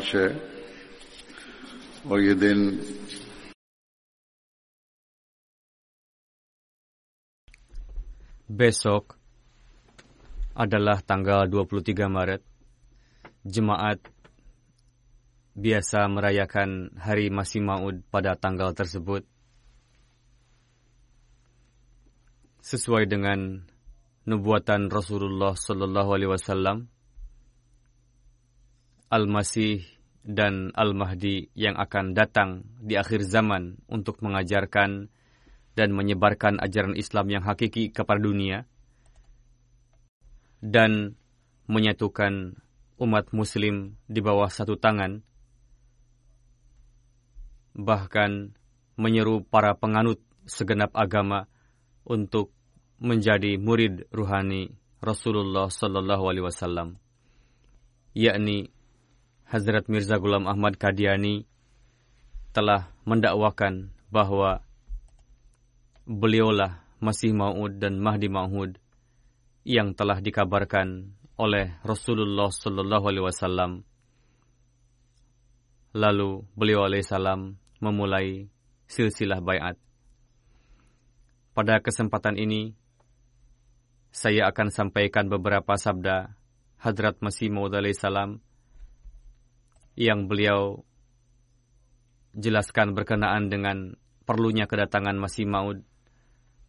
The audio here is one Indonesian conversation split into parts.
तेईस मार्च है और ये दिन Besok adalah tanggal 23 Maret. Jemaat biasa merayakan Hari Masih Maud pada tanggal tersebut. Sesuai dengan nubuatan Rasulullah Sallallahu Alaihi Wasallam, Al-Masih dan Al-Mahdi yang akan datang di akhir zaman untuk mengajarkan dan menyebarkan ajaran Islam yang hakiki kepada dunia dan menyatukan umat muslim di bawah satu tangan bahkan menyeru para penganut segenap agama untuk menjadi murid ruhani Rasulullah Sallallahu Alaihi Wasallam, yakni Hazrat Mirza Ghulam Ahmad Kadiani telah mendakwakan bahwa beliaulah Masih Maud dan Mahdi Maud yang telah dikabarkan oleh Rasulullah Sallallahu Alaihi Wasallam. Lalu beliau alaihissalam memulai silsilah bayat. Pada kesempatan ini, saya akan sampaikan beberapa sabda Hadrat Masih Maud alaihissalam yang beliau jelaskan berkenaan dengan perlunya kedatangan Masih Maud,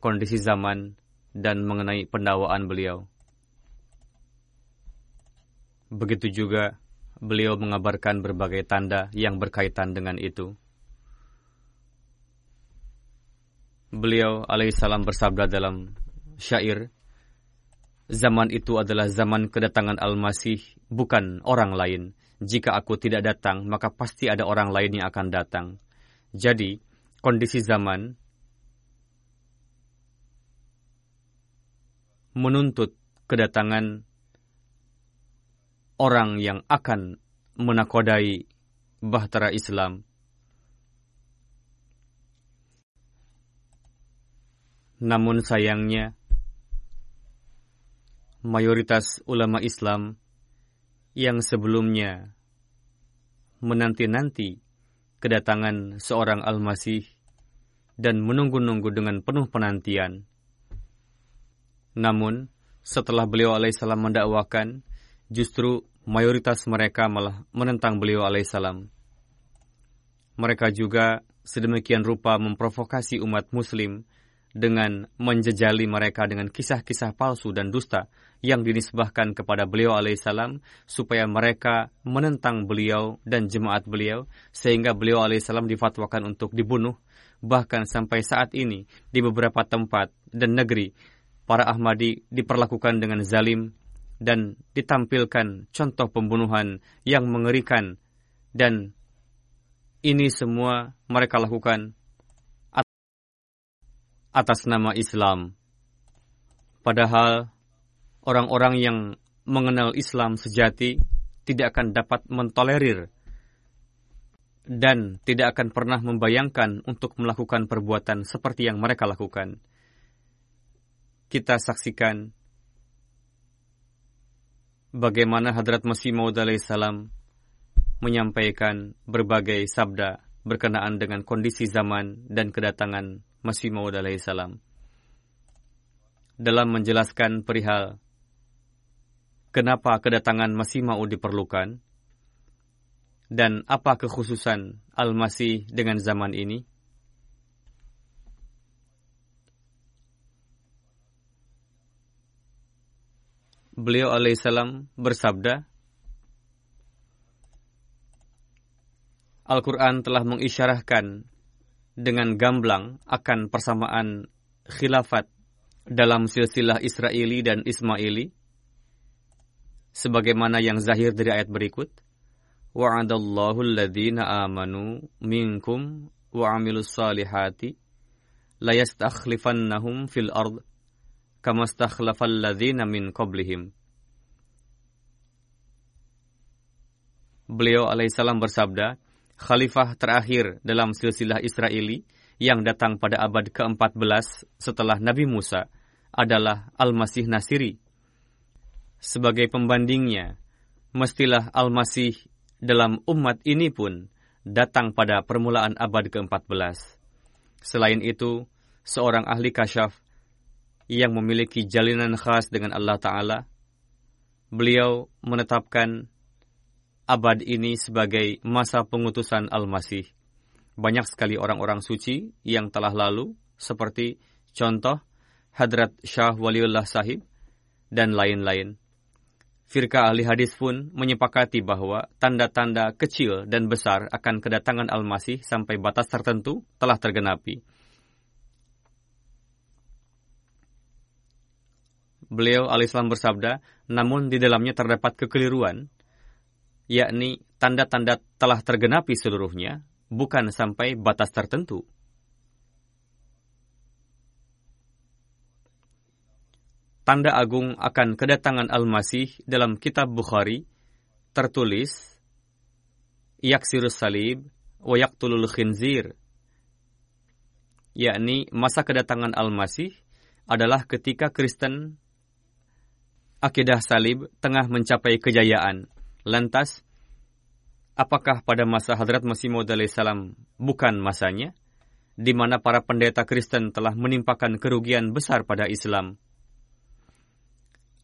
kondisi zaman, dan mengenai pendakwaan beliau. Begitu juga beliau mengabarkan berbagai tanda yang berkaitan dengan itu. Beliau alaihissalam bersabda dalam syair, Zaman itu adalah zaman kedatangan Al-Masih, bukan orang lain. Jika aku tidak datang, maka pasti ada orang lain yang akan datang. Jadi, kondisi zaman menuntut kedatangan orang yang akan menakodai bahtera Islam. Namun sayangnya, mayoritas ulama Islam yang sebelumnya menanti-nanti kedatangan seorang Al-Masih dan menunggu-nunggu dengan penuh penantian. Namun, setelah beliau alaihissalam mendakwakan, justru mayoritas mereka malah menentang beliau alaihissalam. Mereka juga sedemikian rupa memprovokasi umat muslim dengan menjejali mereka dengan kisah-kisah palsu dan dusta yang dinisbahkan kepada beliau alaihissalam supaya mereka menentang beliau dan jemaat beliau sehingga beliau alaihissalam difatwakan untuk dibunuh. Bahkan sampai saat ini di beberapa tempat dan negeri para Ahmadi diperlakukan dengan zalim dan ditampilkan contoh pembunuhan yang mengerikan. Dan ini semua mereka lakukan atas nama Islam. Padahal orang-orang yang mengenal Islam sejati tidak akan dapat mentolerir dan tidak akan pernah membayangkan untuk melakukan perbuatan seperti yang mereka lakukan. Kita saksikan bagaimana Hadrat Masih Maud salam menyampaikan berbagai sabda berkenaan dengan kondisi zaman dan kedatangan Masih Maud salam. Dalam menjelaskan perihal kenapa kedatangan Masih Maud diperlukan dan apa kekhususan Al-Masih dengan zaman ini? Beliau alaihissalam bersabda, Al-Quran telah mengisyarahkan dengan gamblang akan persamaan khilafat dalam silsilah Israeli dan Ismaili sebagaimana yang zahir dari ayat berikut. Wa'adallahu alladhina amanu minkum wa amilus salihati la yastakhlifannahum fil ard kama stakhlafal ladzina min qablihim. Beliau alaihissalam bersabda, khalifah terakhir dalam silsilah Israeli yang datang pada abad ke-14 setelah Nabi Musa adalah Al-Masih Nasiri. Sebagai pembandingnya, mestilah Al-Masih dalam umat ini pun datang pada permulaan abad ke-14. Selain itu, seorang ahli kasyaf yang memiliki jalinan khas dengan Allah Ta'ala, beliau menetapkan abad ini sebagai masa pengutusan Al-Masih. Banyak sekali orang-orang suci yang telah lalu, seperti contoh Hadrat Syah Waliullah Sahib, dan lain-lain. Firqa ahli hadis pun menyepakati bahwa tanda-tanda kecil dan besar akan kedatangan Al-Masih sampai batas tertentu telah tergenapi. Beliau al-Islam bersabda, namun di dalamnya terdapat kekeliruan yakni tanda-tanda telah tergenapi seluruhnya, bukan sampai batas tertentu. Tanda agung akan kedatangan Al-Masih dalam kitab Bukhari tertulis Yaksirus salib wa yaktulul khinzir yakni masa kedatangan Al-Masih adalah ketika Kristen akidah salib tengah mencapai kejayaan Lantas, apakah pada masa Hadrat Masih Maud salam bukan masanya, di mana para pendeta Kristen telah menimpakan kerugian besar pada Islam?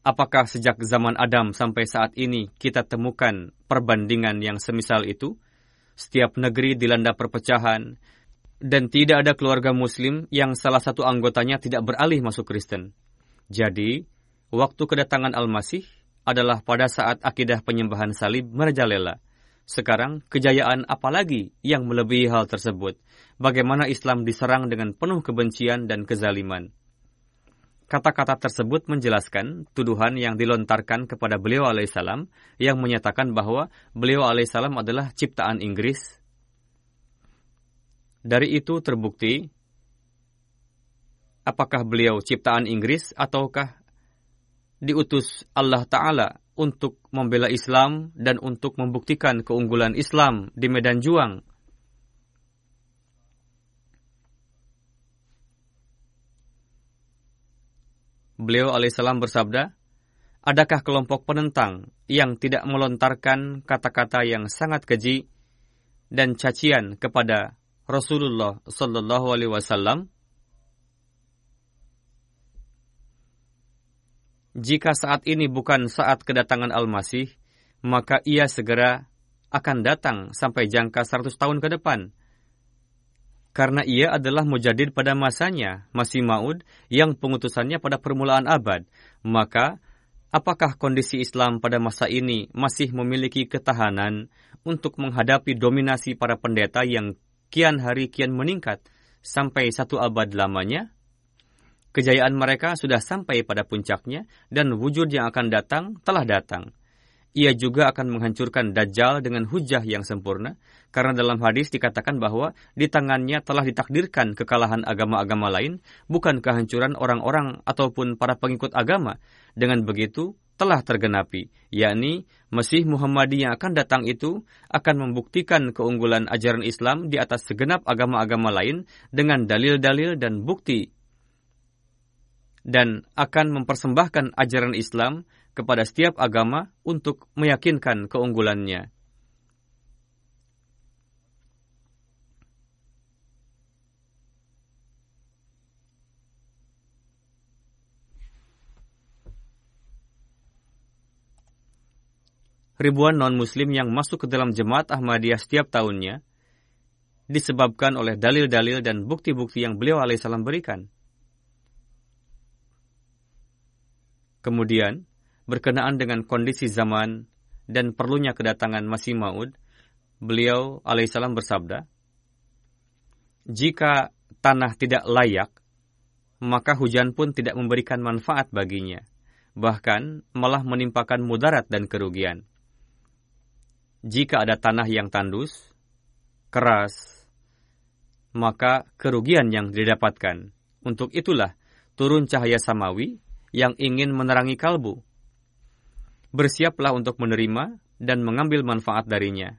Apakah sejak zaman Adam sampai saat ini kita temukan perbandingan yang semisal itu? Setiap negeri dilanda perpecahan, dan tidak ada keluarga Muslim yang salah satu anggotanya tidak beralih masuk Kristen. Jadi, waktu kedatangan Al-Masih, adalah pada saat akidah penyembahan salib merajalela. Sekarang, kejayaan apalagi yang melebihi hal tersebut? Bagaimana Islam diserang dengan penuh kebencian dan kezaliman? Kata-kata tersebut menjelaskan tuduhan yang dilontarkan kepada beliau alaihissalam yang menyatakan bahwa beliau alaihissalam adalah ciptaan Inggris. Dari itu terbukti apakah beliau ciptaan Inggris ataukah diutus Allah Ta'ala untuk membela Islam dan untuk membuktikan keunggulan Islam di medan juang. Beliau alaihissalam bersabda, Adakah kelompok penentang yang tidak melontarkan kata-kata yang sangat keji dan cacian kepada Rasulullah Sallallahu Alaihi Wasallam? Jika saat ini bukan saat kedatangan Al-Masih, maka ia segera akan datang sampai jangka 100 tahun ke depan. karena ia adalah mujadid pada masanya, masih Maud, yang pengutusannya pada permulaan abad. Maka, apakah kondisi Islam pada masa ini masih memiliki ketahanan untuk menghadapi dominasi para pendeta yang kian hari kian meningkat sampai satu abad lamanya? Kejayaan mereka sudah sampai pada puncaknya dan wujud yang akan datang telah datang. Ia juga akan menghancurkan Dajjal dengan hujah yang sempurna, karena dalam hadis dikatakan bahwa di tangannya telah ditakdirkan kekalahan agama-agama lain, bukan kehancuran orang-orang ataupun para pengikut agama. Dengan begitu, telah tergenapi, yakni Mesih Muhammadi yang akan datang itu akan membuktikan keunggulan ajaran Islam di atas segenap agama-agama lain dengan dalil-dalil dan bukti dan akan mempersembahkan ajaran Islam kepada setiap agama untuk meyakinkan keunggulannya. Ribuan non-muslim yang masuk ke dalam jemaat Ahmadiyah setiap tahunnya disebabkan oleh dalil-dalil dan bukti-bukti yang beliau alaihissalam berikan. Kemudian, berkenaan dengan kondisi zaman dan perlunya kedatangan Masih Maud, beliau alaihissalam bersabda, Jika tanah tidak layak, maka hujan pun tidak memberikan manfaat baginya, bahkan malah menimpakan mudarat dan kerugian. Jika ada tanah yang tandus, keras, maka kerugian yang didapatkan. Untuk itulah turun cahaya samawi yang ingin menerangi kalbu, bersiaplah untuk menerima dan mengambil manfaat darinya.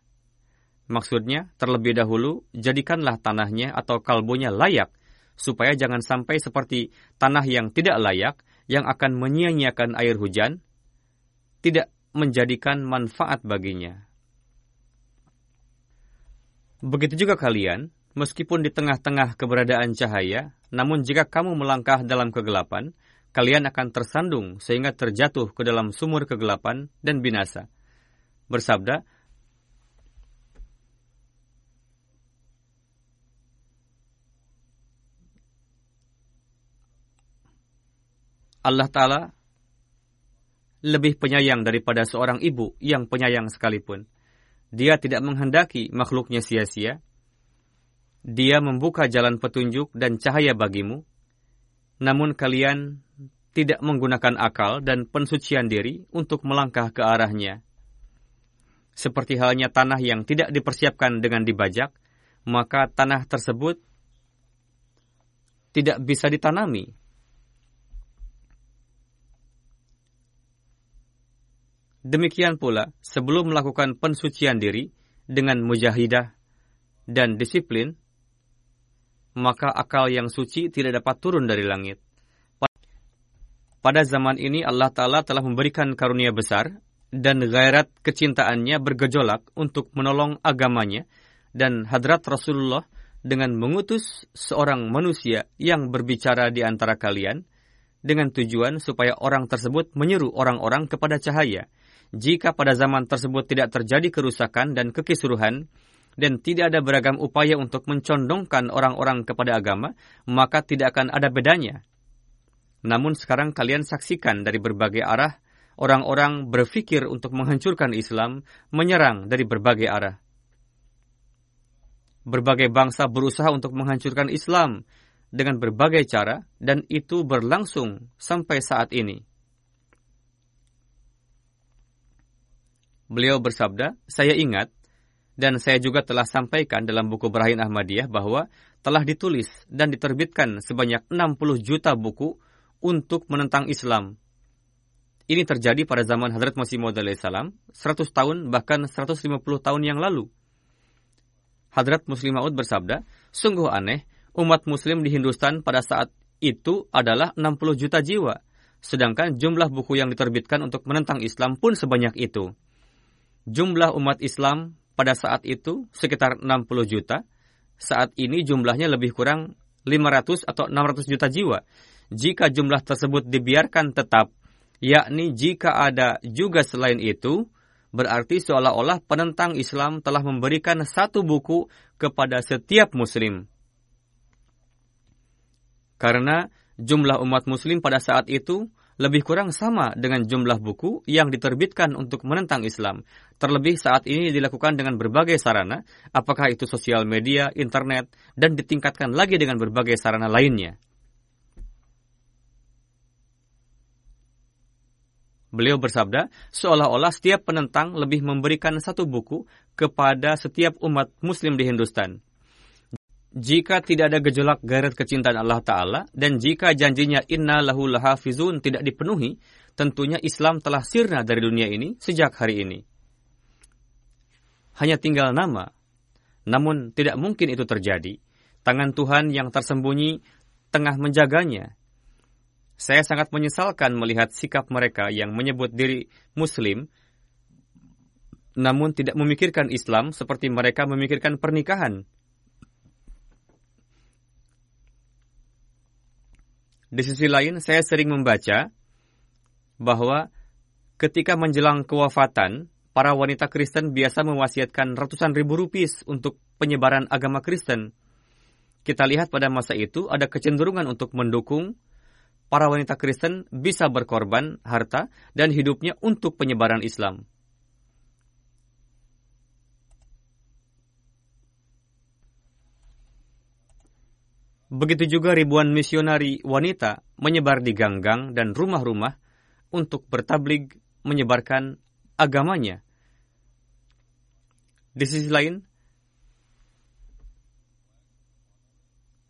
Maksudnya, terlebih dahulu, jadikanlah tanahnya atau kalbonya layak, supaya jangan sampai seperti tanah yang tidak layak, yang akan menyia-nyiakan air hujan, tidak menjadikan manfaat baginya. Begitu juga kalian, meskipun di tengah-tengah keberadaan cahaya, namun jika kamu melangkah dalam kegelapan, kalian akan tersandung sehingga terjatuh ke dalam sumur kegelapan dan binasa. Bersabda, Allah Ta'ala lebih penyayang daripada seorang ibu yang penyayang sekalipun. Dia tidak menghendaki makhluknya sia-sia. Dia membuka jalan petunjuk dan cahaya bagimu, namun kalian tidak menggunakan akal dan pensucian diri untuk melangkah ke arahnya. Seperti halnya tanah yang tidak dipersiapkan dengan dibajak, maka tanah tersebut tidak bisa ditanami. Demikian pula, sebelum melakukan pensucian diri dengan mujahidah dan disiplin, maka akal yang suci tidak dapat turun dari langit. Pada zaman ini Allah Ta'ala telah memberikan karunia besar dan gairat kecintaannya bergejolak untuk menolong agamanya dan hadrat Rasulullah dengan mengutus seorang manusia yang berbicara di antara kalian dengan tujuan supaya orang tersebut menyeru orang-orang kepada cahaya. Jika pada zaman tersebut tidak terjadi kerusakan dan kekisruhan, dan tidak ada beragam upaya untuk mencondongkan orang-orang kepada agama, maka tidak akan ada bedanya. Namun sekarang kalian saksikan dari berbagai arah, orang-orang berpikir untuk menghancurkan Islam, menyerang dari berbagai arah. Berbagai bangsa berusaha untuk menghancurkan Islam dengan berbagai cara, dan itu berlangsung sampai saat ini. Beliau bersabda, "Saya ingat dan saya juga telah sampaikan dalam buku Berahin Ahmadiyah bahwa telah ditulis dan diterbitkan sebanyak 60 juta buku untuk menentang Islam. Ini terjadi pada zaman Hadrat Masih Maud salam 100 tahun bahkan 150 tahun yang lalu. Hadrat Muslim Maud bersabda, sungguh aneh, umat muslim di Hindustan pada saat itu adalah 60 juta jiwa, sedangkan jumlah buku yang diterbitkan untuk menentang Islam pun sebanyak itu. Jumlah umat Islam pada saat itu sekitar 60 juta. Saat ini jumlahnya lebih kurang 500 atau 600 juta jiwa. Jika jumlah tersebut dibiarkan tetap, yakni jika ada juga selain itu, berarti seolah-olah penentang Islam telah memberikan satu buku kepada setiap muslim. Karena jumlah umat muslim pada saat itu lebih kurang sama dengan jumlah buku yang diterbitkan untuk menentang Islam. Terlebih saat ini dilakukan dengan berbagai sarana, apakah itu sosial media, internet, dan ditingkatkan lagi dengan berbagai sarana lainnya. Beliau bersabda, seolah-olah setiap penentang lebih memberikan satu buku kepada setiap umat muslim di Hindustan jika tidak ada gejolak garet kecintaan Allah Ta'ala, dan jika janjinya inna lahu lahafizun tidak dipenuhi, tentunya Islam telah sirna dari dunia ini sejak hari ini. Hanya tinggal nama, namun tidak mungkin itu terjadi. Tangan Tuhan yang tersembunyi tengah menjaganya. Saya sangat menyesalkan melihat sikap mereka yang menyebut diri Muslim, namun tidak memikirkan Islam seperti mereka memikirkan pernikahan Di sisi lain, saya sering membaca bahwa ketika menjelang kewafatan, para wanita Kristen biasa mewasiatkan ratusan ribu rupiah untuk penyebaran agama Kristen. Kita lihat pada masa itu ada kecenderungan untuk mendukung para wanita Kristen bisa berkorban harta dan hidupnya untuk penyebaran Islam. Begitu juga ribuan misionari wanita menyebar di ganggang dan rumah-rumah untuk bertablig menyebarkan agamanya. Di sisi lain,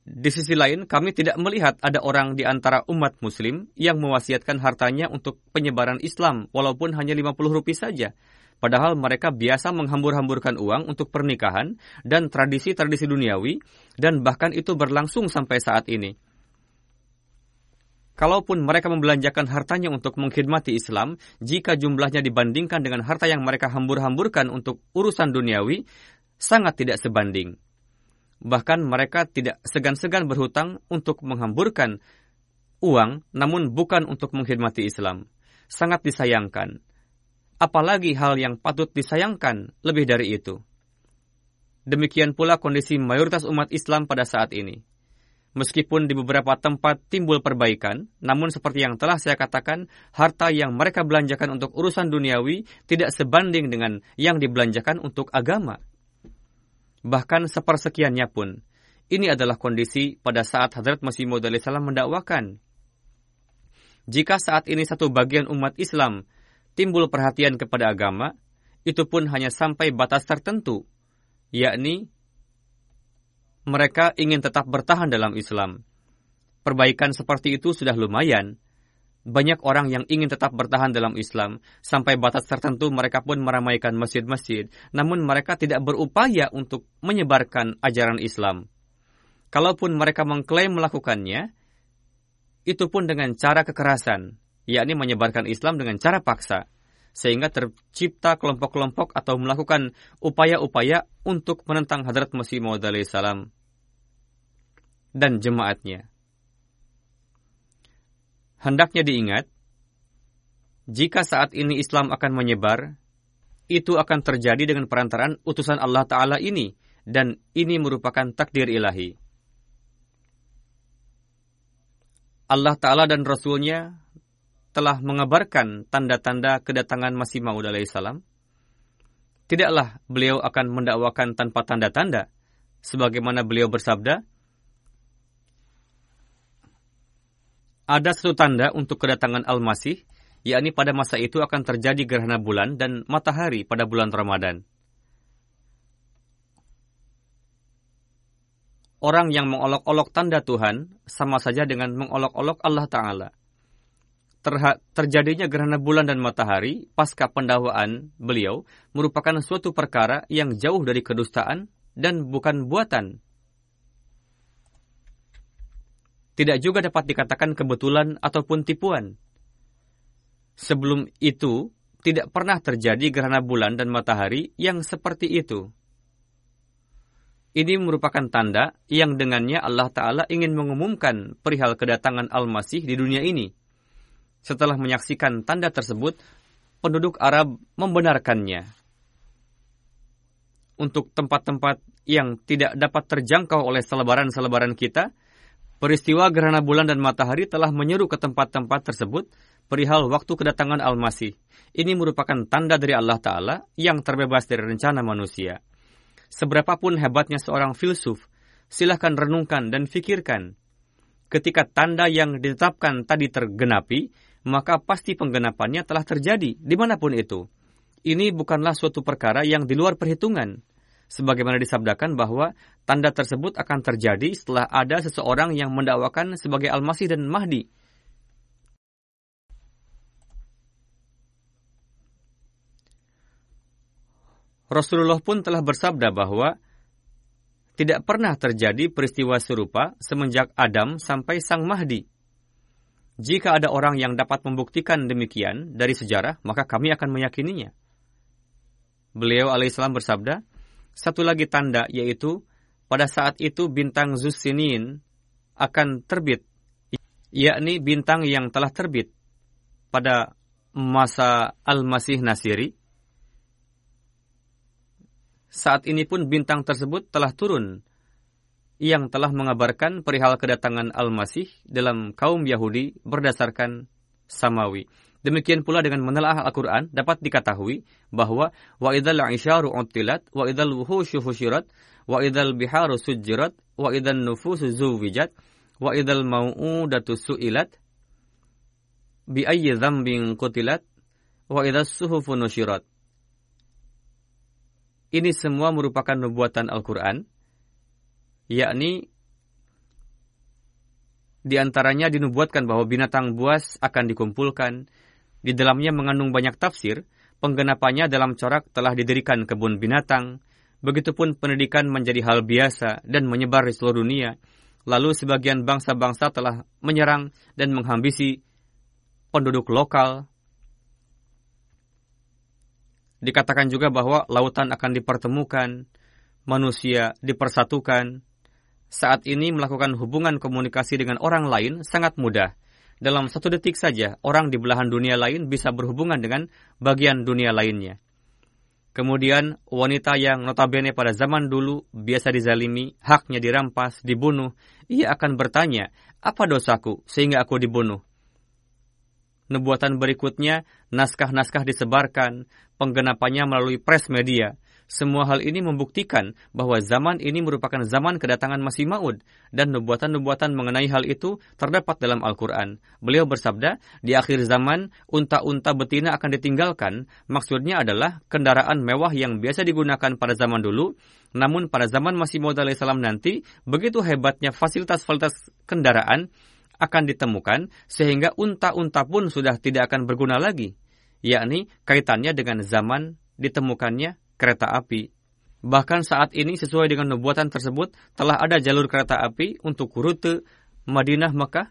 di sisi lain kami tidak melihat ada orang di antara umat muslim yang mewasiatkan hartanya untuk penyebaran Islam walaupun hanya 50 rupiah saja. Padahal mereka biasa menghambur-hamburkan uang untuk pernikahan dan tradisi-tradisi duniawi, dan bahkan itu berlangsung sampai saat ini. Kalaupun mereka membelanjakan hartanya untuk mengkhidmati Islam, jika jumlahnya dibandingkan dengan harta yang mereka hambur-hamburkan untuk urusan duniawi, sangat tidak sebanding. Bahkan mereka tidak segan-segan berhutang untuk menghamburkan uang, namun bukan untuk mengkhidmati Islam. Sangat disayangkan apalagi hal yang patut disayangkan lebih dari itu. Demikian pula kondisi mayoritas umat Islam pada saat ini. Meskipun di beberapa tempat timbul perbaikan, namun seperti yang telah saya katakan, harta yang mereka belanjakan untuk urusan duniawi tidak sebanding dengan yang dibelanjakan untuk agama. Bahkan sepersekiannya pun, ini adalah kondisi pada saat Hadrat Masih Maud salam mendakwakan. Jika saat ini satu bagian umat Islam timbul perhatian kepada agama, itu pun hanya sampai batas tertentu, yakni mereka ingin tetap bertahan dalam Islam. Perbaikan seperti itu sudah lumayan. Banyak orang yang ingin tetap bertahan dalam Islam, sampai batas tertentu mereka pun meramaikan masjid-masjid, namun mereka tidak berupaya untuk menyebarkan ajaran Islam. Kalaupun mereka mengklaim melakukannya, itu pun dengan cara kekerasan, yakni menyebarkan Islam dengan cara paksa, sehingga tercipta kelompok-kelompok atau melakukan upaya-upaya untuk menentang Hadrat Masih Maud salam dan jemaatnya. Hendaknya diingat, jika saat ini Islam akan menyebar, itu akan terjadi dengan perantaraan utusan Allah Ta'ala ini, dan ini merupakan takdir ilahi. Allah Ta'ala dan Rasulnya telah mengabarkan tanda-tanda kedatangan Masih Maud alaihissalam, tidaklah beliau akan mendakwakan tanpa tanda-tanda, sebagaimana beliau bersabda, ada satu tanda untuk kedatangan Al-Masih, yakni pada masa itu akan terjadi gerhana bulan dan matahari pada bulan Ramadan. Orang yang mengolok-olok tanda Tuhan sama saja dengan mengolok-olok Allah Ta'ala terjadinya gerhana bulan dan matahari pasca pendakwaan beliau merupakan suatu perkara yang jauh dari kedustaan dan bukan buatan. Tidak juga dapat dikatakan kebetulan ataupun tipuan. Sebelum itu, tidak pernah terjadi gerhana bulan dan matahari yang seperti itu. Ini merupakan tanda yang dengannya Allah Ta'ala ingin mengumumkan perihal kedatangan Al-Masih di dunia ini – setelah menyaksikan tanda tersebut, penduduk Arab membenarkannya. Untuk tempat-tempat yang tidak dapat terjangkau oleh selebaran-selebaran kita, Peristiwa gerhana bulan dan matahari telah menyeru ke tempat-tempat tersebut perihal waktu kedatangan Al-Masih. Ini merupakan tanda dari Allah Ta'ala yang terbebas dari rencana manusia. Seberapapun hebatnya seorang filsuf, silahkan renungkan dan fikirkan. Ketika tanda yang ditetapkan tadi tergenapi, maka pasti penggenapannya telah terjadi di mana pun itu. Ini bukanlah suatu perkara yang di luar perhitungan sebagaimana disabdakan bahwa tanda tersebut akan terjadi setelah ada seseorang yang mendakwakan sebagai Al-Masih dan Mahdi. Rasulullah pun telah bersabda bahwa tidak pernah terjadi peristiwa serupa semenjak Adam sampai Sang Mahdi. Jika ada orang yang dapat membuktikan demikian dari sejarah, maka kami akan meyakininya. Beliau alaihissalam bersabda, satu lagi tanda yaitu pada saat itu bintang Zusinin akan terbit, yakni bintang yang telah terbit pada masa Al-Masih Nasiri. Saat ini pun bintang tersebut telah turun yang telah mengabarkan perihal kedatangan Al-Masih dalam kaum Yahudi berdasarkan Samawi. Demikian pula dengan menelaah Al-Quran dapat diketahui bahwa wa idal isyaru utilat, wa idal wuhusyu husyirat, wa idal biharu sujirat, wa idal nufusu zuwijat, wa idal mau'udatu su'ilat, bi ayyi dhambin kutilat, wa idal suhufu. Ini semua merupakan nubuatan Al-Quran, yakni di antaranya dinubuatkan bahwa binatang buas akan dikumpulkan, di dalamnya mengandung banyak tafsir, penggenapannya dalam corak telah didirikan kebun binatang, begitupun pendidikan menjadi hal biasa dan menyebar di seluruh dunia. Lalu sebagian bangsa-bangsa telah menyerang dan menghambisi penduduk lokal. Dikatakan juga bahwa lautan akan dipertemukan, manusia dipersatukan. Saat ini melakukan hubungan komunikasi dengan orang lain sangat mudah – dalam satu detik saja, orang di belahan dunia lain bisa berhubungan dengan bagian dunia lainnya. Kemudian, wanita yang notabene pada zaman dulu biasa dizalimi, haknya dirampas, dibunuh, ia akan bertanya, apa dosaku sehingga aku dibunuh? Nubuatan berikutnya, naskah-naskah disebarkan, penggenapannya melalui pres media, semua hal ini membuktikan bahwa zaman ini merupakan zaman kedatangan Masih Maud dan nubuatan-nubuatan mengenai hal itu terdapat dalam Al-Quran. Beliau bersabda, di akhir zaman, unta-unta betina akan ditinggalkan. Maksudnya adalah kendaraan mewah yang biasa digunakan pada zaman dulu, namun pada zaman Masih Maud alaihissalam nanti, begitu hebatnya fasilitas-fasilitas kendaraan akan ditemukan sehingga unta-unta pun sudah tidak akan berguna lagi, yakni kaitannya dengan zaman ditemukannya kereta api. Bahkan saat ini sesuai dengan nubuatan tersebut telah ada jalur kereta api untuk rute Madinah Mekah.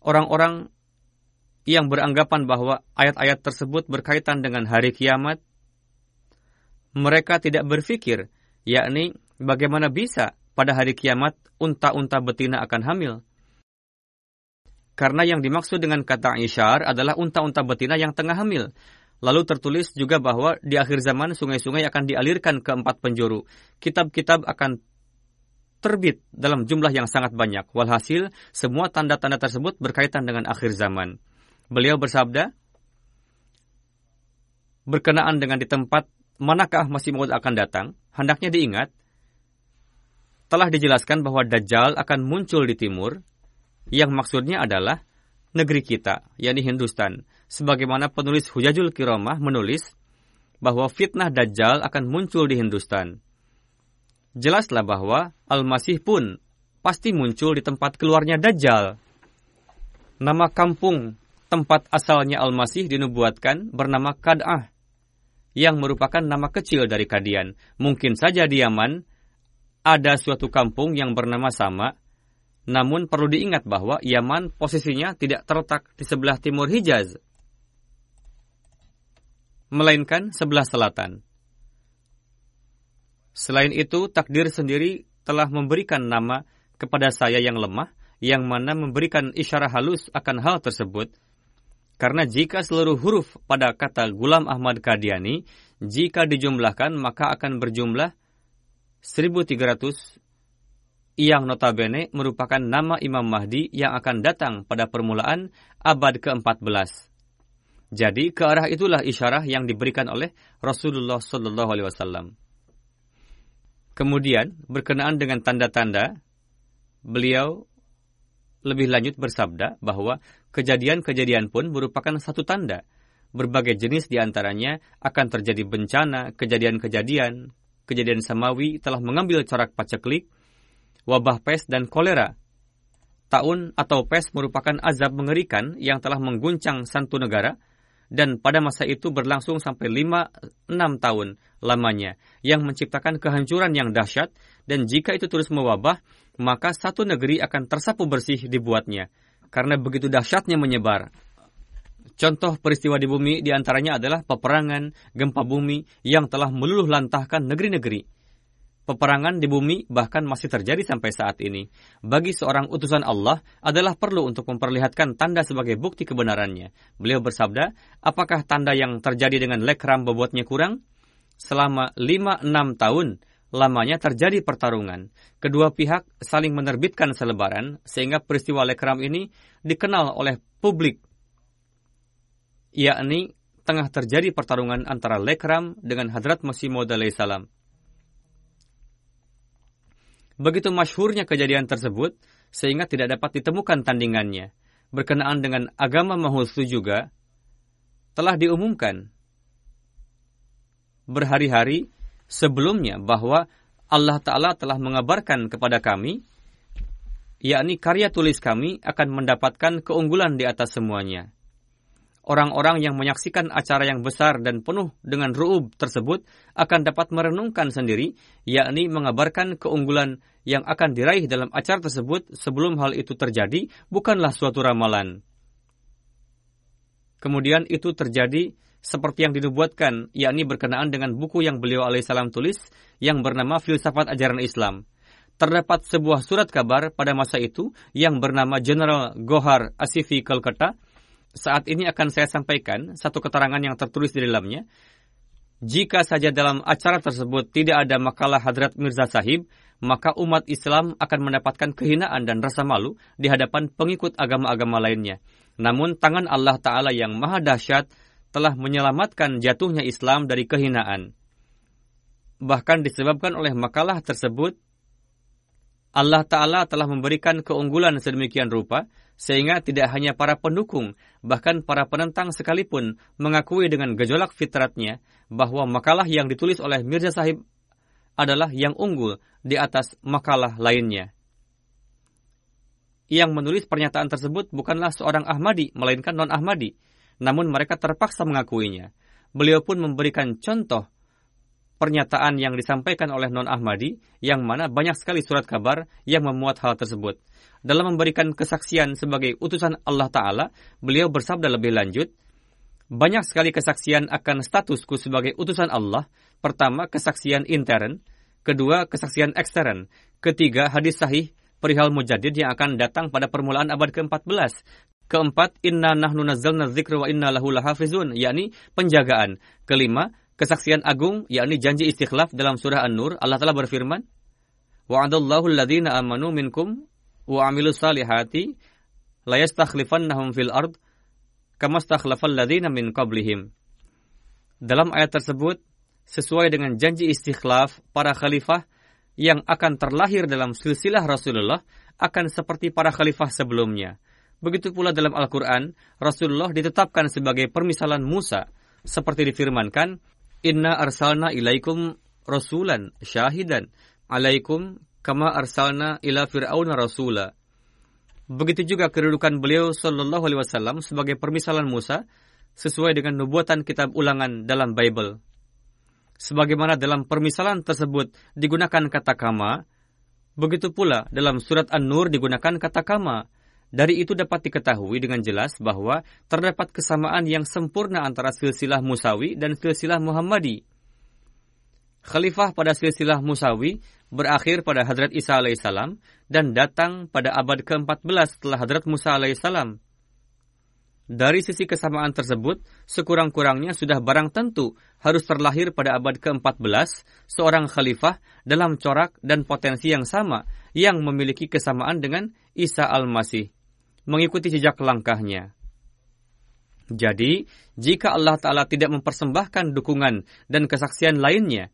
Orang-orang yang beranggapan bahwa ayat-ayat tersebut berkaitan dengan hari kiamat, mereka tidak berpikir, yakni bagaimana bisa pada hari kiamat unta-unta betina akan hamil. Karena yang dimaksud dengan kata isyar adalah unta-unta betina yang tengah hamil. Lalu tertulis juga bahwa di akhir zaman sungai-sungai akan dialirkan ke empat penjuru. Kitab-kitab akan terbit dalam jumlah yang sangat banyak. Walhasil, semua tanda-tanda tersebut berkaitan dengan akhir zaman. Beliau bersabda, berkenaan dengan di tempat manakah masih Maud akan datang, hendaknya diingat, telah dijelaskan bahwa Dajjal akan muncul di timur, yang maksudnya adalah negeri kita, yakni Hindustan sebagaimana penulis Hujajul Kiromah menulis bahwa fitnah Dajjal akan muncul di Hindustan. Jelaslah bahwa Al-Masih pun pasti muncul di tempat keluarnya Dajjal. Nama kampung tempat asalnya Al-Masih dinubuatkan bernama Kad'ah, yang merupakan nama kecil dari Kadian. Mungkin saja di Yaman ada suatu kampung yang bernama sama, namun perlu diingat bahwa Yaman posisinya tidak terletak di sebelah timur Hijaz, melainkan sebelah selatan. Selain itu, takdir sendiri telah memberikan nama kepada saya yang lemah, yang mana memberikan isyarat halus akan hal tersebut, karena jika seluruh huruf pada kata Gulam Ahmad Kadiani, jika dijumlahkan maka akan berjumlah 1300 yang notabene merupakan nama Imam Mahdi yang akan datang pada permulaan abad ke-14. Jadi ke arah itulah isyarah yang diberikan oleh Rasulullah Sallallahu Alaihi Wasallam. Kemudian berkenaan dengan tanda-tanda, beliau lebih lanjut bersabda bahwa kejadian-kejadian pun merupakan satu tanda. Berbagai jenis di antaranya akan terjadi bencana, kejadian-kejadian, kejadian samawi telah mengambil corak paceklik, wabah pes dan kolera. Taun atau pes merupakan azab mengerikan yang telah mengguncang satu negara dan pada masa itu berlangsung sampai 5-6 tahun lamanya yang menciptakan kehancuran yang dahsyat dan jika itu terus mewabah maka satu negeri akan tersapu bersih dibuatnya karena begitu dahsyatnya menyebar. Contoh peristiwa di bumi di antaranya adalah peperangan, gempa bumi yang telah meluluh lantahkan negeri-negeri. Peperangan di bumi bahkan masih terjadi sampai saat ini. Bagi seorang utusan Allah adalah perlu untuk memperlihatkan tanda sebagai bukti kebenarannya. Beliau bersabda, apakah tanda yang terjadi dengan lekram membuatnya kurang? Selama 5-6 tahun, lamanya terjadi pertarungan. Kedua pihak saling menerbitkan selebaran, sehingga peristiwa lekram ini dikenal oleh publik yakni tengah terjadi pertarungan antara Lekram dengan Hadrat Masih Maud salam. Begitu masyhurnya kejadian tersebut, sehingga tidak dapat ditemukan tandingannya. Berkenaan dengan agama Mahusu juga, telah diumumkan berhari-hari sebelumnya bahwa Allah Ta'ala telah mengabarkan kepada kami, yakni karya tulis kami akan mendapatkan keunggulan di atas semuanya orang-orang yang menyaksikan acara yang besar dan penuh dengan ru'ub tersebut akan dapat merenungkan sendiri, yakni mengabarkan keunggulan yang akan diraih dalam acara tersebut sebelum hal itu terjadi bukanlah suatu ramalan. Kemudian itu terjadi seperti yang dinubuatkan, yakni berkenaan dengan buku yang beliau alaihissalam tulis yang bernama Filsafat Ajaran Islam. Terdapat sebuah surat kabar pada masa itu yang bernama General Gohar Asifi Kolkata saat ini akan saya sampaikan satu keterangan yang tertulis di dalamnya. Jika saja dalam acara tersebut tidak ada makalah Hadrat Mirza Sahib, maka umat Islam akan mendapatkan kehinaan dan rasa malu di hadapan pengikut agama-agama lainnya. Namun tangan Allah Ta'ala yang maha dahsyat telah menyelamatkan jatuhnya Islam dari kehinaan. Bahkan disebabkan oleh makalah tersebut, Allah Ta'ala telah memberikan keunggulan sedemikian rupa sehingga tidak hanya para pendukung, bahkan para penentang sekalipun mengakui dengan gejolak fitratnya bahwa makalah yang ditulis oleh Mirza Sahib adalah yang unggul di atas makalah lainnya. Yang menulis pernyataan tersebut bukanlah seorang Ahmadi, melainkan non-Ahmadi. Namun mereka terpaksa mengakuinya. Beliau pun memberikan contoh pernyataan yang disampaikan oleh non-Ahmadi, yang mana banyak sekali surat kabar yang memuat hal tersebut. Dalam memberikan kesaksian sebagai utusan Allah Ta'ala, beliau bersabda lebih lanjut, banyak sekali kesaksian akan statusku sebagai utusan Allah. Pertama, kesaksian intern. Kedua, kesaksian ekstern. Ketiga, hadis sahih perihal mujadid yang akan datang pada permulaan abad ke-14. Keempat, inna nahnu nazzalna dzikra wa inna lahu lahafizun, yakni penjagaan. Kelima, kesaksian agung, yakni janji istikhlaf dalam surah An-Nur. Allah telah berfirman, Wa'adallahu alladhina amanu minkum wa salihati la yastakhlifannahum fil ard kama stakhlafal min qablihim. Dalam ayat tersebut sesuai dengan janji istikhlaf para khalifah yang akan terlahir dalam silsilah Rasulullah akan seperti para khalifah sebelumnya. Begitu pula dalam Al-Quran, Rasulullah ditetapkan sebagai permisalan Musa, seperti difirmankan, Inna arsalna ilaikum rasulan syahidan alaikum kama arsalna ila fir'auna rasula. Begitu juga kedudukan beliau sallallahu alaihi wasallam sebagai permisalan Musa sesuai dengan nubuatan kitab ulangan dalam Bible. Sebagaimana dalam permisalan tersebut digunakan kata kama, begitu pula dalam surat An-Nur digunakan kata kama. Dari itu dapat diketahui dengan jelas bahwa terdapat kesamaan yang sempurna antara silsilah Musawi dan silsilah Muhammadi. Khalifah pada silsilah Musawi berakhir pada Hadrat Isa alaihissalam dan datang pada abad ke-14 setelah Hadrat Musa alaihissalam. Dari sisi kesamaan tersebut, sekurang-kurangnya sudah barang tentu harus terlahir pada abad ke-14 seorang khalifah dalam corak dan potensi yang sama yang memiliki kesamaan dengan Isa al-Masih, mengikuti jejak langkahnya. Jadi, jika Allah Ta'ala tidak mempersembahkan dukungan dan kesaksian lainnya,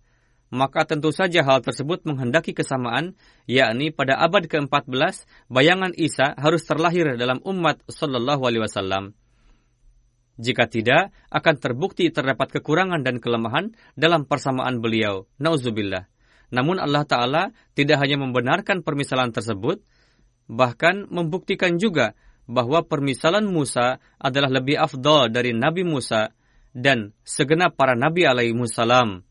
maka tentu saja hal tersebut menghendaki kesamaan, yakni pada abad ke-14, bayangan Isa harus terlahir dalam umat Sallallahu Alaihi Wasallam. Jika tidak, akan terbukti terdapat kekurangan dan kelemahan dalam persamaan beliau. Nauzubillah. Namun Allah Ta'ala tidak hanya membenarkan permisalan tersebut, bahkan membuktikan juga bahwa permisalan Musa adalah lebih afdol dari Nabi Musa dan segenap para Nabi alaihi salam.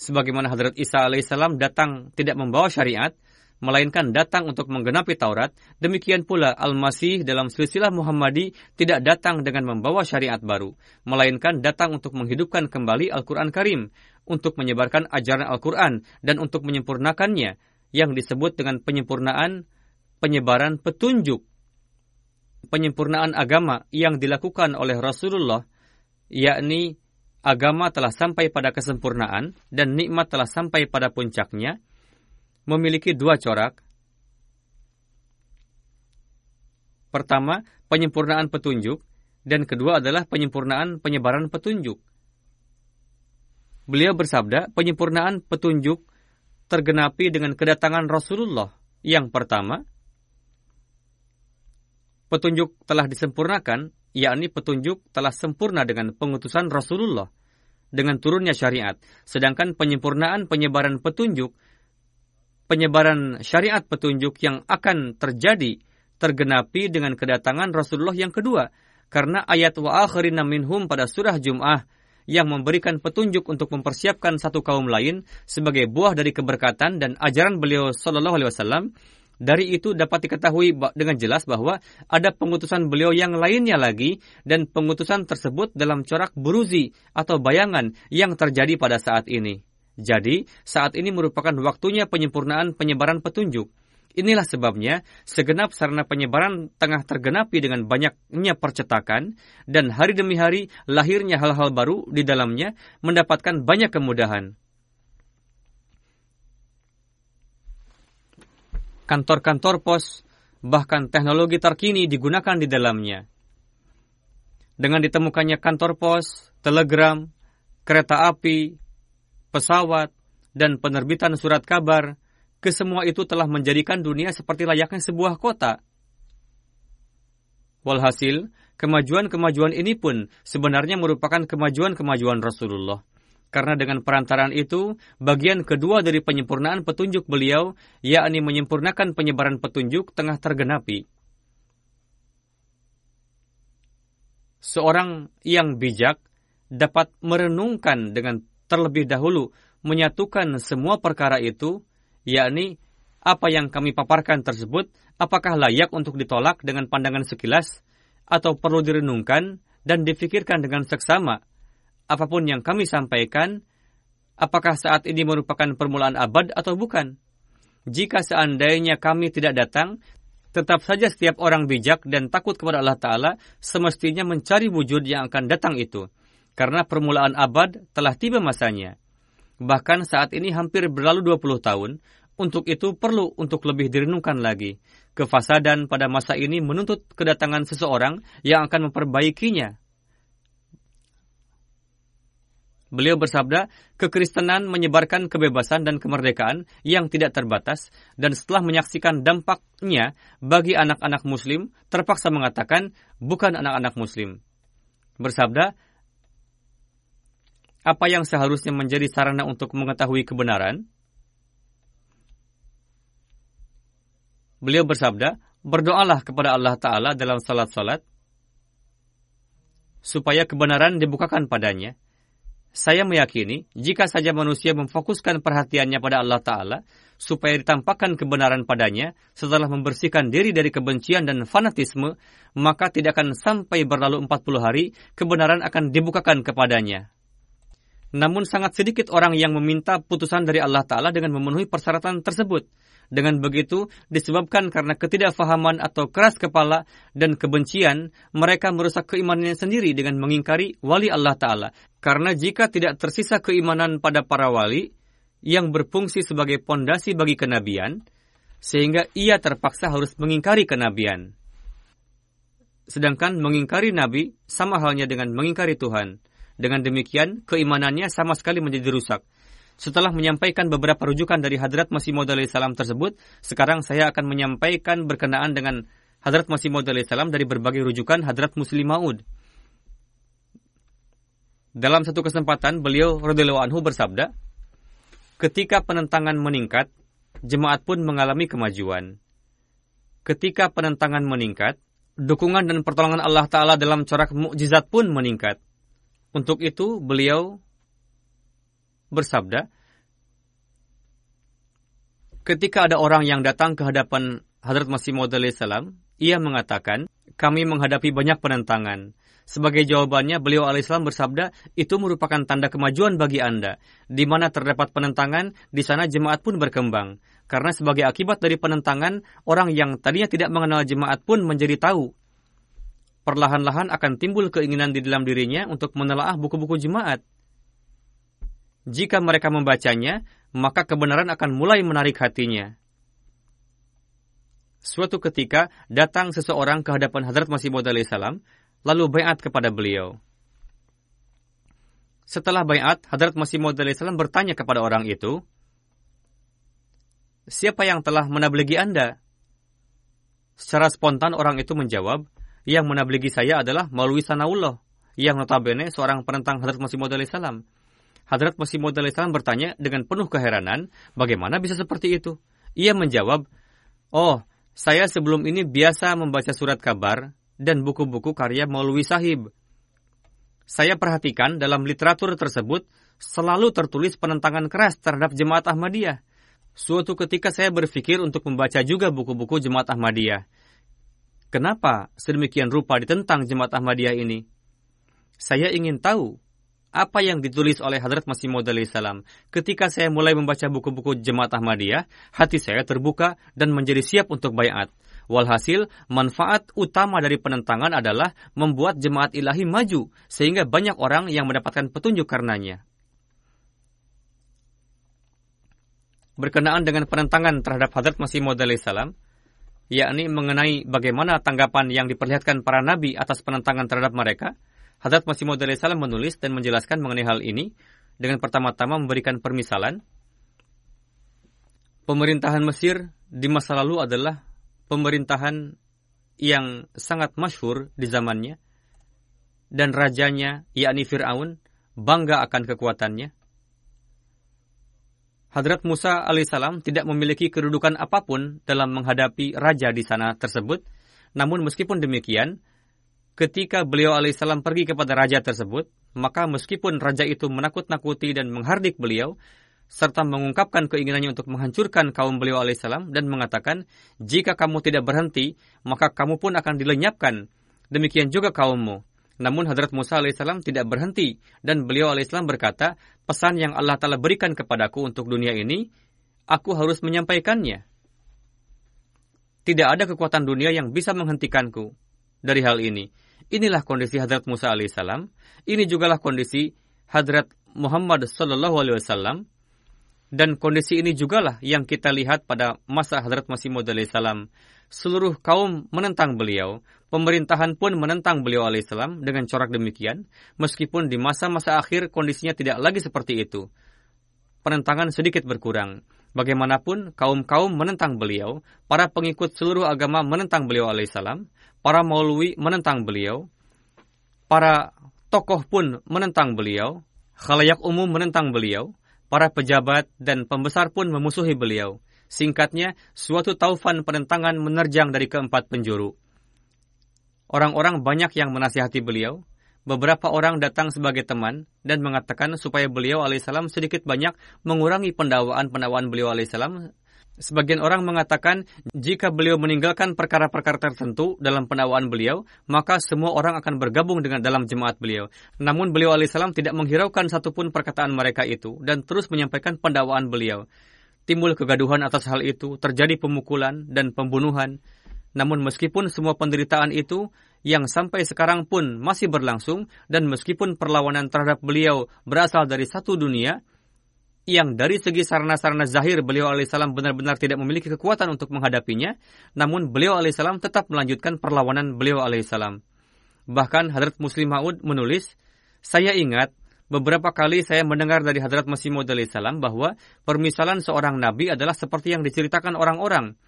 Sebagaimana Hadrat Isa alaihissalam datang tidak membawa syariat, melainkan datang untuk menggenapi Taurat, demikian pula Al-Masih dalam silsilah Muhammadi tidak datang dengan membawa syariat baru, melainkan datang untuk menghidupkan kembali Al-Quran Karim, untuk menyebarkan ajaran Al-Quran, dan untuk menyempurnakannya, yang disebut dengan penyempurnaan penyebaran petunjuk. Penyempurnaan agama yang dilakukan oleh Rasulullah, yakni agama telah sampai pada kesempurnaan dan nikmat telah sampai pada puncaknya, memiliki dua corak. Pertama, penyempurnaan petunjuk, dan kedua adalah penyempurnaan penyebaran petunjuk. Beliau bersabda, penyempurnaan petunjuk tergenapi dengan kedatangan Rasulullah. Yang pertama, petunjuk telah disempurnakan, yakni petunjuk telah sempurna dengan pengutusan Rasulullah, dengan turunnya syariat. Sedangkan penyempurnaan penyebaran petunjuk penyebaran syariat petunjuk yang akan terjadi tergenapi dengan kedatangan Rasulullah yang kedua. Karena ayat wa akhirina minhum pada surah Jum'ah yang memberikan petunjuk untuk mempersiapkan satu kaum lain sebagai buah dari keberkatan dan ajaran beliau Shallallahu Alaihi Wasallam. Dari itu dapat diketahui dengan jelas bahwa ada pengutusan beliau yang lainnya lagi dan pengutusan tersebut dalam corak buruzi atau bayangan yang terjadi pada saat ini. Jadi, saat ini merupakan waktunya penyempurnaan penyebaran petunjuk. Inilah sebabnya segenap sarana penyebaran tengah tergenapi dengan banyaknya percetakan dan hari demi hari lahirnya hal-hal baru di dalamnya mendapatkan banyak kemudahan. Kantor-kantor pos bahkan teknologi terkini digunakan di dalamnya. Dengan ditemukannya kantor pos, telegram, kereta api, pesawat, dan penerbitan surat kabar, kesemua itu telah menjadikan dunia seperti layaknya sebuah kota. Walhasil, kemajuan-kemajuan ini pun sebenarnya merupakan kemajuan-kemajuan Rasulullah. Karena dengan perantaraan itu, bagian kedua dari penyempurnaan petunjuk beliau, yakni menyempurnakan penyebaran petunjuk, tengah tergenapi. Seorang yang bijak dapat merenungkan dengan terlebih dahulu menyatukan semua perkara itu, yakni apa yang kami paparkan tersebut, apakah layak untuk ditolak dengan pandangan sekilas, atau perlu direnungkan dan difikirkan dengan seksama. Apa pun yang kami sampaikan, apakah saat ini merupakan permulaan abad atau bukan? Jika seandainya kami tidak datang, tetap saja setiap orang bijak dan takut kepada Allah Ta'ala semestinya mencari wujud yang akan datang itu karena permulaan abad telah tiba masanya. Bahkan saat ini hampir berlalu 20 tahun, untuk itu perlu untuk lebih direnungkan lagi. Kefasadan pada masa ini menuntut kedatangan seseorang yang akan memperbaikinya. Beliau bersabda, kekristenan menyebarkan kebebasan dan kemerdekaan yang tidak terbatas, dan setelah menyaksikan dampaknya bagi anak-anak muslim, terpaksa mengatakan, bukan anak-anak muslim. Bersabda, apa yang seharusnya menjadi sarana untuk mengetahui kebenaran? Beliau bersabda, berdoalah kepada Allah Ta'ala dalam salat-salat, supaya kebenaran dibukakan padanya. Saya meyakini, jika saja manusia memfokuskan perhatiannya pada Allah Ta'ala, supaya ditampakkan kebenaran padanya, setelah membersihkan diri dari kebencian dan fanatisme, maka tidak akan sampai berlalu 40 hari, kebenaran akan dibukakan kepadanya. Namun sangat sedikit orang yang meminta putusan dari Allah Ta'ala dengan memenuhi persyaratan tersebut. Dengan begitu, disebabkan karena ketidakfahaman atau keras kepala dan kebencian, mereka merusak keimanannya sendiri dengan mengingkari wali Allah Ta'ala. Karena jika tidak tersisa keimanan pada para wali, yang berfungsi sebagai pondasi bagi kenabian, sehingga ia terpaksa harus mengingkari kenabian. Sedangkan mengingkari Nabi sama halnya dengan mengingkari Tuhan. Dengan demikian, keimanannya sama sekali menjadi rusak. Setelah menyampaikan beberapa rujukan dari Hadrat Masih Maud salam tersebut, sekarang saya akan menyampaikan berkenaan dengan Hadrat Masih Maud salam dari berbagai rujukan Hadrat Muslim Maud. Dalam satu kesempatan, beliau radhiyallahu anhu bersabda, "Ketika penentangan meningkat, jemaat pun mengalami kemajuan. Ketika penentangan meningkat, dukungan dan pertolongan Allah Ta'ala dalam corak mukjizat pun meningkat. Untuk itu, beliau bersabda, ketika ada orang yang datang ke hadapan Hadrat Masih Maud salam, ia mengatakan, kami menghadapi banyak penentangan. Sebagai jawabannya, beliau alaihissalam bersabda, itu merupakan tanda kemajuan bagi Anda. Di mana terdapat penentangan, di sana jemaat pun berkembang. Karena sebagai akibat dari penentangan, orang yang tadinya tidak mengenal jemaat pun menjadi tahu. Perlahan-lahan akan timbul keinginan di dalam dirinya untuk menelaah buku-buku jemaat. Jika mereka membacanya, maka kebenaran akan mulai menarik hatinya. Suatu ketika datang seseorang ke hadapan Hadrat Masih Maud salam, lalu bayat kepada beliau. Setelah bayat, Hadrat Masih Maud salam bertanya kepada orang itu, Siapa yang telah menabligi Anda? Secara spontan orang itu menjawab, yang menabligi saya adalah melalui Sanaullah, yang notabene seorang penentang Hadrat Masih Maud salam. Hadrat Masih Maud salam bertanya dengan penuh keheranan, bagaimana bisa seperti itu? Ia menjawab, Oh, saya sebelum ini biasa membaca surat kabar dan buku-buku karya Maulwi Sahib. Saya perhatikan dalam literatur tersebut selalu tertulis penentangan keras terhadap jemaat Ahmadiyah. Suatu ketika saya berpikir untuk membaca juga buku-buku jemaat Ahmadiyah. Kenapa sedemikian rupa ditentang jemaat Ahmadiyah ini? Saya ingin tahu apa yang ditulis oleh Hadrat Masih Maud salam. Ketika saya mulai membaca buku-buku Jemaat Ahmadiyah, hati saya terbuka dan menjadi siap untuk bayat. Walhasil, manfaat utama dari penentangan adalah membuat jemaat ilahi maju, sehingga banyak orang yang mendapatkan petunjuk karenanya. Berkenaan dengan penentangan terhadap Hadrat Masih Maud salam, yakni mengenai bagaimana tanggapan yang diperlihatkan para nabi atas penentangan terhadap mereka, Hadrat Masih Maud salam menulis dan menjelaskan mengenai hal ini dengan pertama-tama memberikan permisalan. Pemerintahan Mesir di masa lalu adalah pemerintahan yang sangat masyhur di zamannya dan rajanya yakni Fir'aun bangga akan kekuatannya. Hadrat Musa alaihissalam tidak memiliki kedudukan apa pun dalam menghadapi raja di sana tersebut. Namun meskipun demikian, Ketika beliau alaihissalam pergi kepada raja tersebut, maka meskipun raja itu menakut-nakuti dan menghardik beliau, serta mengungkapkan keinginannya untuk menghancurkan kaum beliau alaihissalam dan mengatakan, jika kamu tidak berhenti, maka kamu pun akan dilenyapkan. Demikian juga kaummu. Namun Hadrat Musa alaihissalam tidak berhenti dan beliau alaihissalam berkata, pesan yang Allah Ta'ala berikan kepadaku untuk dunia ini, aku harus menyampaikannya. Tidak ada kekuatan dunia yang bisa menghentikanku dari hal ini. Inilah kondisi Hadrat Musa alaihissalam. Ini jugalah kondisi Hadrat Muhammad sallallahu alaihi wasallam. Dan kondisi ini jugalah yang kita lihat pada masa Hadrat Masih Maud alaihissalam. Seluruh kaum menentang beliau, pemerintahan pun menentang beliau alaihissalam dengan corak demikian, meskipun di masa-masa akhir kondisinya tidak lagi seperti itu. Penentangan sedikit berkurang. Bagaimanapun, kaum-kaum menentang beliau, para pengikut seluruh agama menentang beliau alaihissalam, para maulwi menentang beliau, para tokoh pun menentang beliau, khalayak umum menentang beliau, para pejabat dan pembesar pun memusuhi beliau. Singkatnya, suatu taufan penentangan menerjang dari keempat penjuru. Orang-orang banyak yang menasihati beliau, beberapa orang datang sebagai teman dan mengatakan supaya beliau alaihissalam sedikit banyak mengurangi pendawaan-pendawaan beliau alaihissalam Sebagian orang mengatakan jika beliau meninggalkan perkara-perkara tertentu dalam pendakwaan beliau, maka semua orang akan bergabung dengan dalam jemaat beliau. Namun beliau alaihissalam tidak menghiraukan satupun perkataan mereka itu dan terus menyampaikan pendakwaan beliau. Timbul kegaduhan atas hal itu, terjadi pemukulan dan pembunuhan. Namun meskipun semua penderitaan itu yang sampai sekarang pun masih berlangsung dan meskipun perlawanan terhadap beliau berasal dari satu dunia, yang dari segi sarana-sarana zahir beliau alaihissalam benar-benar tidak memiliki kekuatan untuk menghadapinya, namun beliau alaihissalam tetap melanjutkan perlawanan beliau alaihissalam. Bahkan Hadrat Muslim Maud menulis, saya ingat beberapa kali saya mendengar dari Hadrat Masih Maud alaihissalam bahwa permisalan seorang nabi adalah seperti yang diceritakan orang-orang,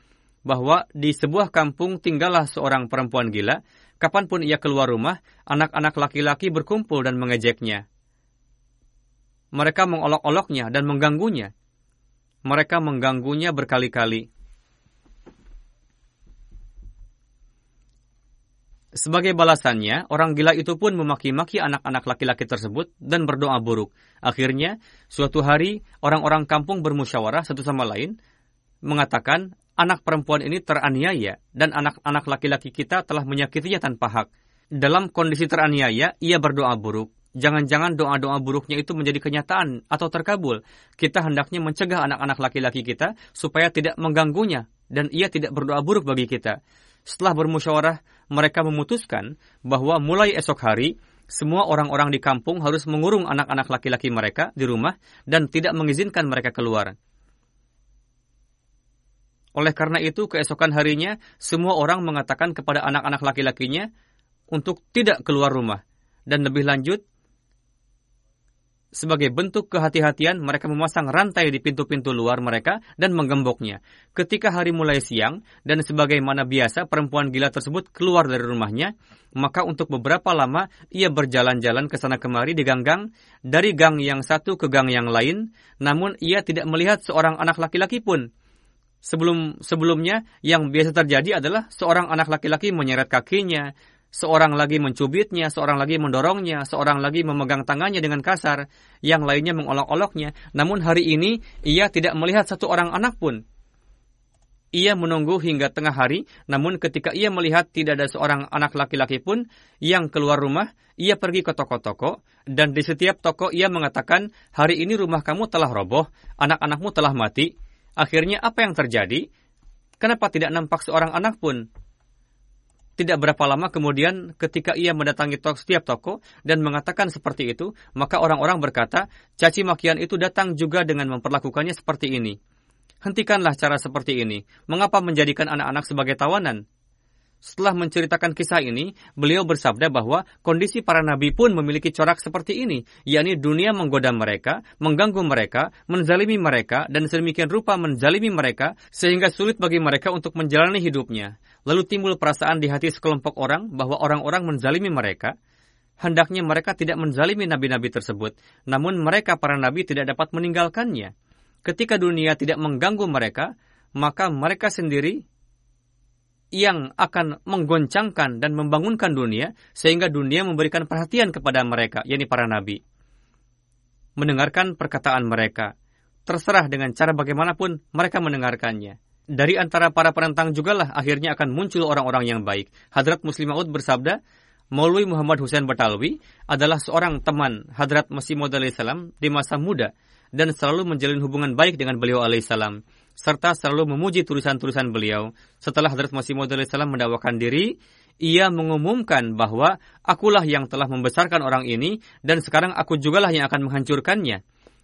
bahwa di sebuah kampung tinggallah seorang perempuan gila, kapan pun ia keluar rumah, anak-anak laki-laki berkumpul dan mengejeknya mereka mengolok-oloknya dan mengganggunya. Mereka mengganggunya berkali-kali. Sebagai balasannya, orang gila itu pun memaki-maki anak-anak laki-laki tersebut dan berdoa buruk. Akhirnya, suatu hari orang-orang kampung bermusyawarah satu sama lain, mengatakan anak perempuan ini teraniaya dan anak-anak laki-laki kita telah menyakitinya tanpa hak. Dalam kondisi teraniaya, ia berdoa buruk. Jangan-jangan doa-doa buruknya itu menjadi kenyataan atau terkabul. Kita hendaknya mencegah anak-anak laki-laki kita supaya tidak mengganggunya dan ia tidak berdoa buruk bagi kita. Setelah bermusyawarah, mereka memutuskan bahwa mulai esok hari, semua orang-orang di kampung harus mengurung anak-anak laki-laki mereka di rumah dan tidak mengizinkan mereka keluar. Oleh karena itu, keesokan harinya, semua orang mengatakan kepada anak-anak laki-lakinya untuk tidak keluar rumah. Dan lebih lanjut, sebagai bentuk kehati-hatian, mereka memasang rantai di pintu-pintu luar mereka dan menggemboknya. Ketika hari mulai siang, dan sebagaimana biasa perempuan gila tersebut keluar dari rumahnya, maka untuk beberapa lama ia berjalan-jalan ke sana kemari di gang-gang, dari gang yang satu ke gang yang lain, namun ia tidak melihat seorang anak laki-laki pun. Sebelum sebelumnya yang biasa terjadi adalah seorang anak laki-laki menyeret kakinya, Seorang lagi mencubitnya, seorang lagi mendorongnya, seorang lagi memegang tangannya dengan kasar, yang lainnya mengolok-oloknya. Namun hari ini ia tidak melihat satu orang anak pun. Ia menunggu hingga tengah hari, namun ketika ia melihat tidak ada seorang anak laki-laki pun yang keluar rumah, ia pergi ke toko-toko, dan di setiap toko ia mengatakan, hari ini rumah kamu telah roboh, anak-anakmu telah mati. Akhirnya apa yang terjadi? Kenapa tidak nampak seorang anak pun? Tidak berapa lama kemudian ketika ia mendatangi toko, setiap toko dan mengatakan seperti itu, maka orang-orang berkata, caci makian itu datang juga dengan memperlakukannya seperti ini. Hentikanlah cara seperti ini. Mengapa menjadikan anak-anak sebagai tawanan? Setelah menceritakan kisah ini, beliau bersabda bahwa kondisi para nabi pun memiliki corak seperti ini, yakni dunia menggoda mereka, mengganggu mereka, menzalimi mereka, dan sedemikian rupa menzalimi mereka, sehingga sulit bagi mereka untuk menjalani hidupnya. Lalu timbul perasaan di hati sekelompok orang bahwa orang-orang menzalimi mereka, hendaknya mereka tidak menzalimi nabi-nabi tersebut, namun mereka para nabi tidak dapat meninggalkannya. Ketika dunia tidak mengganggu mereka, maka mereka sendiri yang akan menggoncangkan dan membangunkan dunia sehingga dunia memberikan perhatian kepada mereka, yakni para nabi. Mendengarkan perkataan mereka, terserah dengan cara bagaimanapun mereka mendengarkannya. Dari antara para penentang jugalah akhirnya akan muncul orang-orang yang baik. Hadrat Muslim Maud bersabda, Maulwi Muhammad Hussein Batalwi adalah seorang teman Hadrat Masih Maud salam di masa muda dan selalu menjalin hubungan baik dengan beliau alaihissalam serta selalu memuji tulisan-tulisan beliau. Setelah Hadrat Masih Maud salam mendakwakan diri, ia mengumumkan bahwa akulah yang telah membesarkan orang ini dan sekarang aku jugalah yang akan menghancurkannya.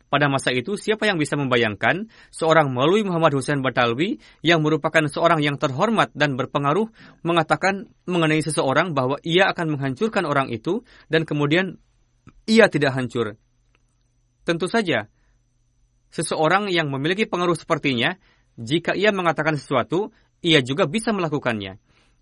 Pada masa itu, siapa yang bisa membayangkan seorang melalui Muhammad Hussein Batalwi yang merupakan seorang yang terhormat dan berpengaruh mengatakan mengenai seseorang bahwa ia akan menghancurkan orang itu dan kemudian ia tidak hancur. Tentu saja, seseorang yang memiliki pengaruh sepertinya, jika ia mengatakan sesuatu, ia juga bisa melakukannya.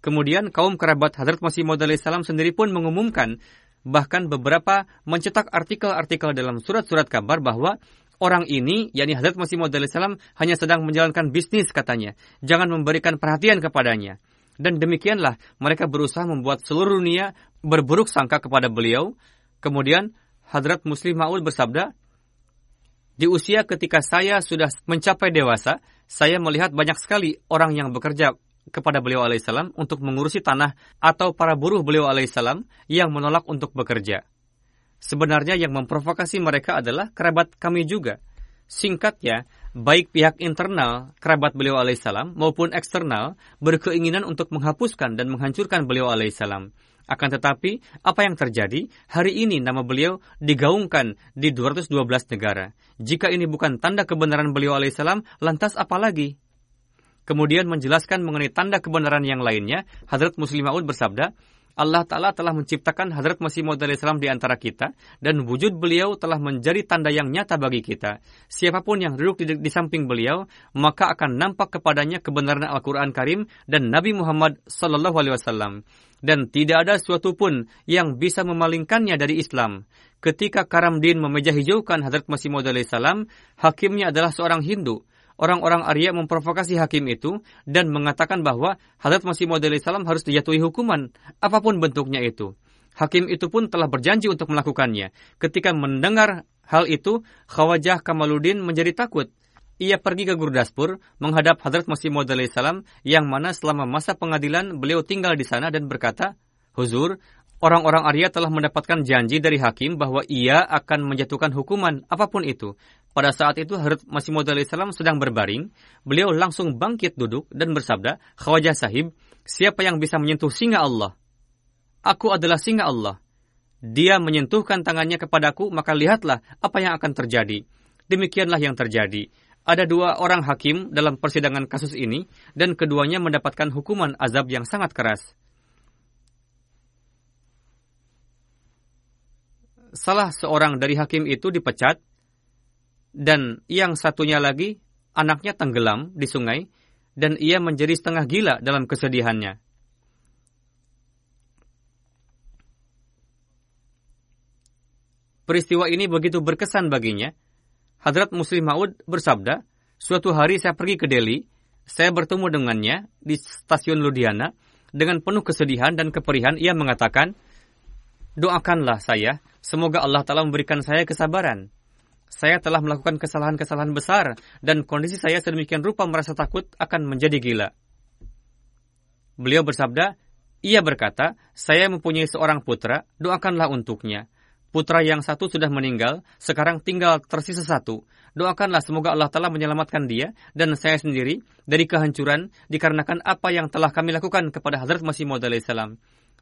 Kemudian kaum kerabat Hadrat Masih Maud salam sendiri pun mengumumkan, bahkan beberapa mencetak artikel-artikel dalam surat-surat kabar bahwa orang ini, yakni Hadrat Masih Maud salam hanya sedang menjalankan bisnis katanya. Jangan memberikan perhatian kepadanya. Dan demikianlah mereka berusaha membuat seluruh dunia berburuk sangka kepada beliau. Kemudian Hadrat Muslim Ma'ul bersabda, di usia ketika saya sudah mencapai dewasa, saya melihat banyak sekali orang yang bekerja kepada beliau alaihissalam untuk mengurusi tanah atau para buruh beliau alaihissalam yang menolak untuk bekerja. Sebenarnya yang memprovokasi mereka adalah kerabat kami juga. Singkatnya, baik pihak internal kerabat beliau alaihissalam maupun eksternal berkeinginan untuk menghapuskan dan menghancurkan beliau alaihissalam. Akan tetapi, apa yang terjadi? Hari ini nama beliau digaungkan di 212 negara. Jika ini bukan tanda kebenaran beliau alaihissalam, lantas apa lagi? Kemudian menjelaskan mengenai tanda kebenaran yang lainnya, Hadrat Muslim Maud bersabda, Allah Ta'ala telah menciptakan Hadrat Masih Maud Islam di antara kita, dan wujud beliau telah menjadi tanda yang nyata bagi kita. Siapa pun yang duduk di, di samping beliau, maka akan nampak kepadanya kebenaran Al-Quran Karim dan Nabi Muhammad Sallallahu Alaihi Wasallam. Dan tidak ada suatu pun yang bisa memalingkannya dari Islam. Ketika Karamdin memejah hijaukan Hadrat Masih Maud Islam, hakimnya adalah seorang Hindu orang-orang Arya memprovokasi hakim itu dan mengatakan bahwa Hadrat Masih Maud salam harus dijatuhi hukuman, apa pun bentuknya itu. Hakim itu pun telah berjanji untuk melakukannya. Ketika mendengar hal itu, Khawajah Kamaluddin menjadi takut. Ia pergi ke Gurdaspur menghadap Hadrat Masih Maud salam yang mana selama masa pengadilan beliau tinggal di sana dan berkata, Huzur, Orang-orang Arya telah mendapatkan janji dari hakim bahwa ia akan menjatuhkan hukuman apa pun itu. Pada saat itu Harut Masih Maud salam sedang berbaring. Beliau langsung bangkit duduk dan bersabda, Khawajah sahib, siapa yang bisa menyentuh singa Allah? Aku adalah singa Allah. Dia menyentuhkan tangannya kepadaku, maka lihatlah apa yang akan terjadi. Demikianlah yang terjadi. Ada dua orang hakim dalam persidangan kasus ini, dan keduanya mendapatkan hukuman azab yang sangat keras. salah seorang dari hakim itu dipecat dan yang satunya lagi anaknya tenggelam di sungai dan ia menjadi setengah gila dalam kesedihannya. Peristiwa ini begitu berkesan baginya. Hadrat Muslim Maud bersabda, suatu hari saya pergi ke Delhi, saya bertemu dengannya di stasiun Ludhiana, dengan penuh kesedihan dan keperihan ia mengatakan, doakanlah saya Semoga Allah Ta'ala memberikan saya kesabaran. Saya telah melakukan kesalahan-kesalahan besar dan kondisi saya sedemikian rupa merasa takut akan menjadi gila. Beliau bersabda, ia berkata, saya mempunyai seorang putra, doakanlah untuknya. Putra yang satu sudah meninggal, sekarang tinggal tersisa satu. Doakanlah semoga Allah Ta'ala menyelamatkan dia dan saya sendiri dari kehancuran dikarenakan apa yang telah kami lakukan kepada Hazrat Masih Maud salam.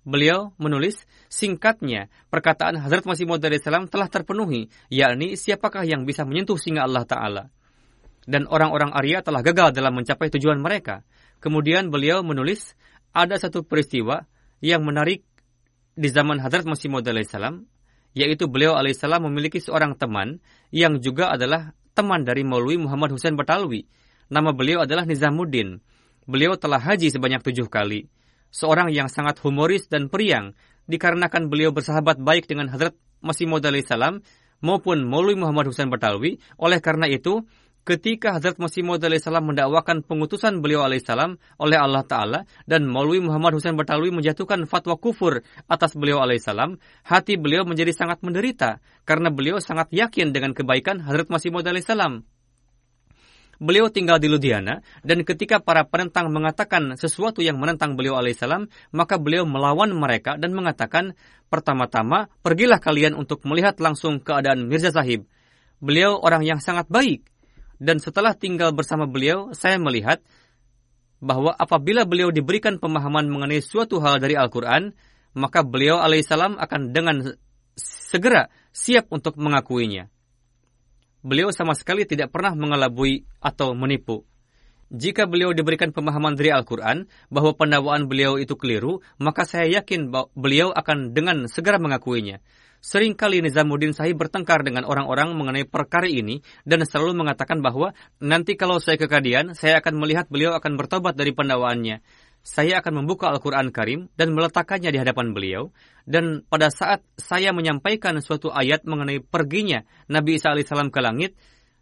Beliau menulis, singkatnya, perkataan Hazrat Masih Maud salam telah terpenuhi, yakni siapakah yang bisa menyentuh singa Allah Ta'ala. Dan orang-orang Arya telah gagal dalam mencapai tujuan mereka. Kemudian beliau menulis, ada satu peristiwa yang menarik di zaman Hazrat Masih Maud salam, yaitu beliau alaihissalam memiliki seorang teman yang juga adalah teman dari Maulwi Muhammad Hussein Batalwi. Nama beliau adalah Nizamuddin. Beliau telah haji sebanyak tujuh kali seorang yang sangat humoris dan periang, dikarenakan beliau bersahabat baik dengan Hadrat Masih Maud salam maupun Maulwi Muhammad Husain Batalwi. Oleh karena itu, ketika Hadrat Masih Maud salam mendakwakan pengutusan beliau alaihissalam oleh Allah Ta'ala dan Maulwi Muhammad Husain Batalwi menjatuhkan fatwa kufur atas beliau alaihissalam, hati beliau menjadi sangat menderita karena beliau sangat yakin dengan kebaikan Hadrat Masih Maud salam. Beliau tinggal di Ludiana, dan ketika para penentang mengatakan sesuatu yang menentang beliau alaihissalam, maka beliau melawan mereka dan mengatakan, pertama-tama, pergilah kalian untuk melihat langsung keadaan Mirza Sahib. Beliau orang yang sangat baik. Dan setelah tinggal bersama beliau, saya melihat bahwa apabila beliau diberikan pemahaman mengenai suatu hal dari Al-Quran, maka beliau alaihissalam akan dengan segera siap untuk mengakuinya beliau sama sekali tidak pernah mengelabui atau menipu. Jika beliau diberikan pemahaman dari Al-Quran bahwa pendakwaan beliau itu keliru, maka saya yakin bahwa beliau akan dengan segera mengakuinya. Seringkali Nizamuddin Sahib bertengkar dengan orang-orang mengenai perkara ini dan selalu mengatakan bahwa nanti kalau saya kekadian, saya akan melihat beliau akan bertobat dari pendakwaannya saya akan membuka Al-Quran Karim dan meletakkannya di hadapan beliau. Dan pada saat saya menyampaikan suatu ayat mengenai perginya Nabi Isa alaihissalam ke langit,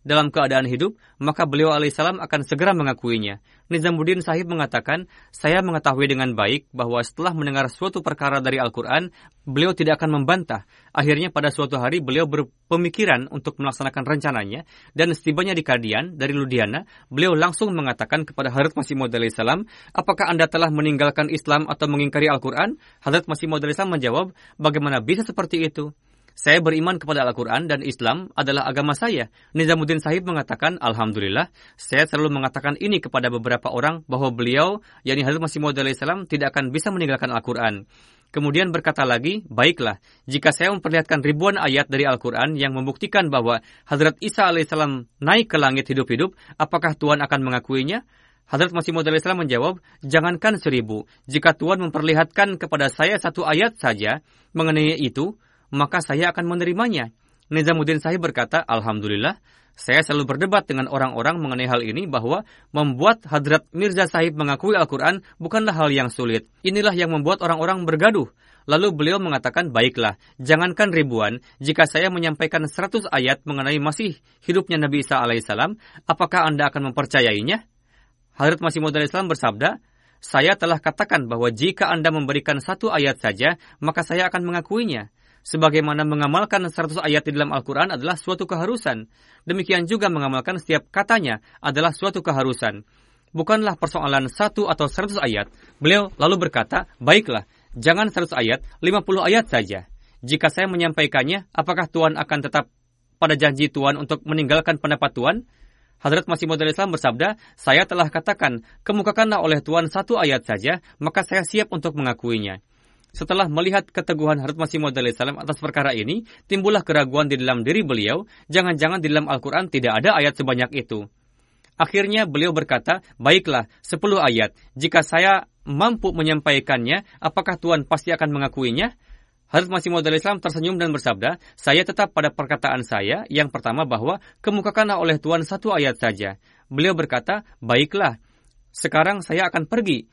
dalam keadaan hidup, maka beliau alaihissalam akan segera mengakuinya. Nizamuddin Sahib mengatakan, saya mengetahui dengan baik bahwa setelah mendengar suatu perkara dari Al-Quran, beliau tidak akan membantah. Akhirnya pada suatu hari beliau berpemikiran untuk melaksanakan rencananya, dan setibanya di Kadian dari Ludiana, beliau langsung mengatakan kepada Hadrat Masih Maud salam, apakah Anda telah meninggalkan Islam atau mengingkari Al-Quran? Hadrat Masih Maud salam menjawab, bagaimana bisa seperti itu? Saya beriman kepada Al-Quran dan Islam adalah agama saya. Nizamuddin Sahib mengatakan, Alhamdulillah, saya selalu mengatakan ini kepada beberapa orang bahwa beliau, yakni Hazrat Masih Maud salam tidak akan bisa meninggalkan Al-Quran. Kemudian berkata lagi, baiklah, jika saya memperlihatkan ribuan ayat dari Al-Quran yang membuktikan bahwa Hazrat Isa alaihissalam naik ke langit hidup-hidup, apakah Tuhan akan mengakuinya? Hazrat Masih Maud salam menjawab, jangankan seribu, jika Tuhan memperlihatkan kepada saya satu ayat saja mengenai itu, maka saya akan menerimanya. Nizamuddin Sahib berkata, Alhamdulillah, saya selalu berdebat dengan orang-orang mengenai hal ini bahwa membuat Hadrat Mirza Sahib mengakui Al-Quran bukanlah hal yang sulit. Inilah yang membuat orang-orang bergaduh. Lalu beliau mengatakan, baiklah, jangankan ribuan, jika saya menyampaikan seratus ayat mengenai masih hidupnya Nabi Isa alaihissalam, apakah Anda akan mempercayainya? Hadrat Masih Maud Islam bersabda, saya telah katakan bahwa jika Anda memberikan satu ayat saja, maka saya akan mengakuinya sebagaimana mengamalkan 100 ayat di dalam Al-Quran adalah suatu keharusan. Demikian juga mengamalkan setiap katanya adalah suatu keharusan. Bukanlah persoalan satu atau 100 ayat. Beliau lalu berkata, baiklah, jangan 100 ayat, 50 ayat saja. Jika saya menyampaikannya, apakah Tuhan akan tetap pada janji Tuhan untuk meninggalkan pendapat Tuhan? Hadrat Masih Maud Islam bersabda, saya telah katakan, kemukakanlah oleh Tuhan satu ayat saja, maka saya siap untuk mengakuinya. Setelah melihat keteguhan Harut Masih Maud salam atas perkara ini, timbullah keraguan di dalam diri beliau, jangan-jangan di dalam Al-Quran tidak ada ayat sebanyak itu. Akhirnya beliau berkata, baiklah, sepuluh ayat. Jika saya mampu menyampaikannya, apakah Tuhan pasti akan mengakuinya? Harut Masih Maud Islam tersenyum dan bersabda, saya tetap pada perkataan saya yang pertama bahwa kemukakanlah oleh Tuhan satu ayat saja. Beliau berkata, baiklah, sekarang saya akan pergi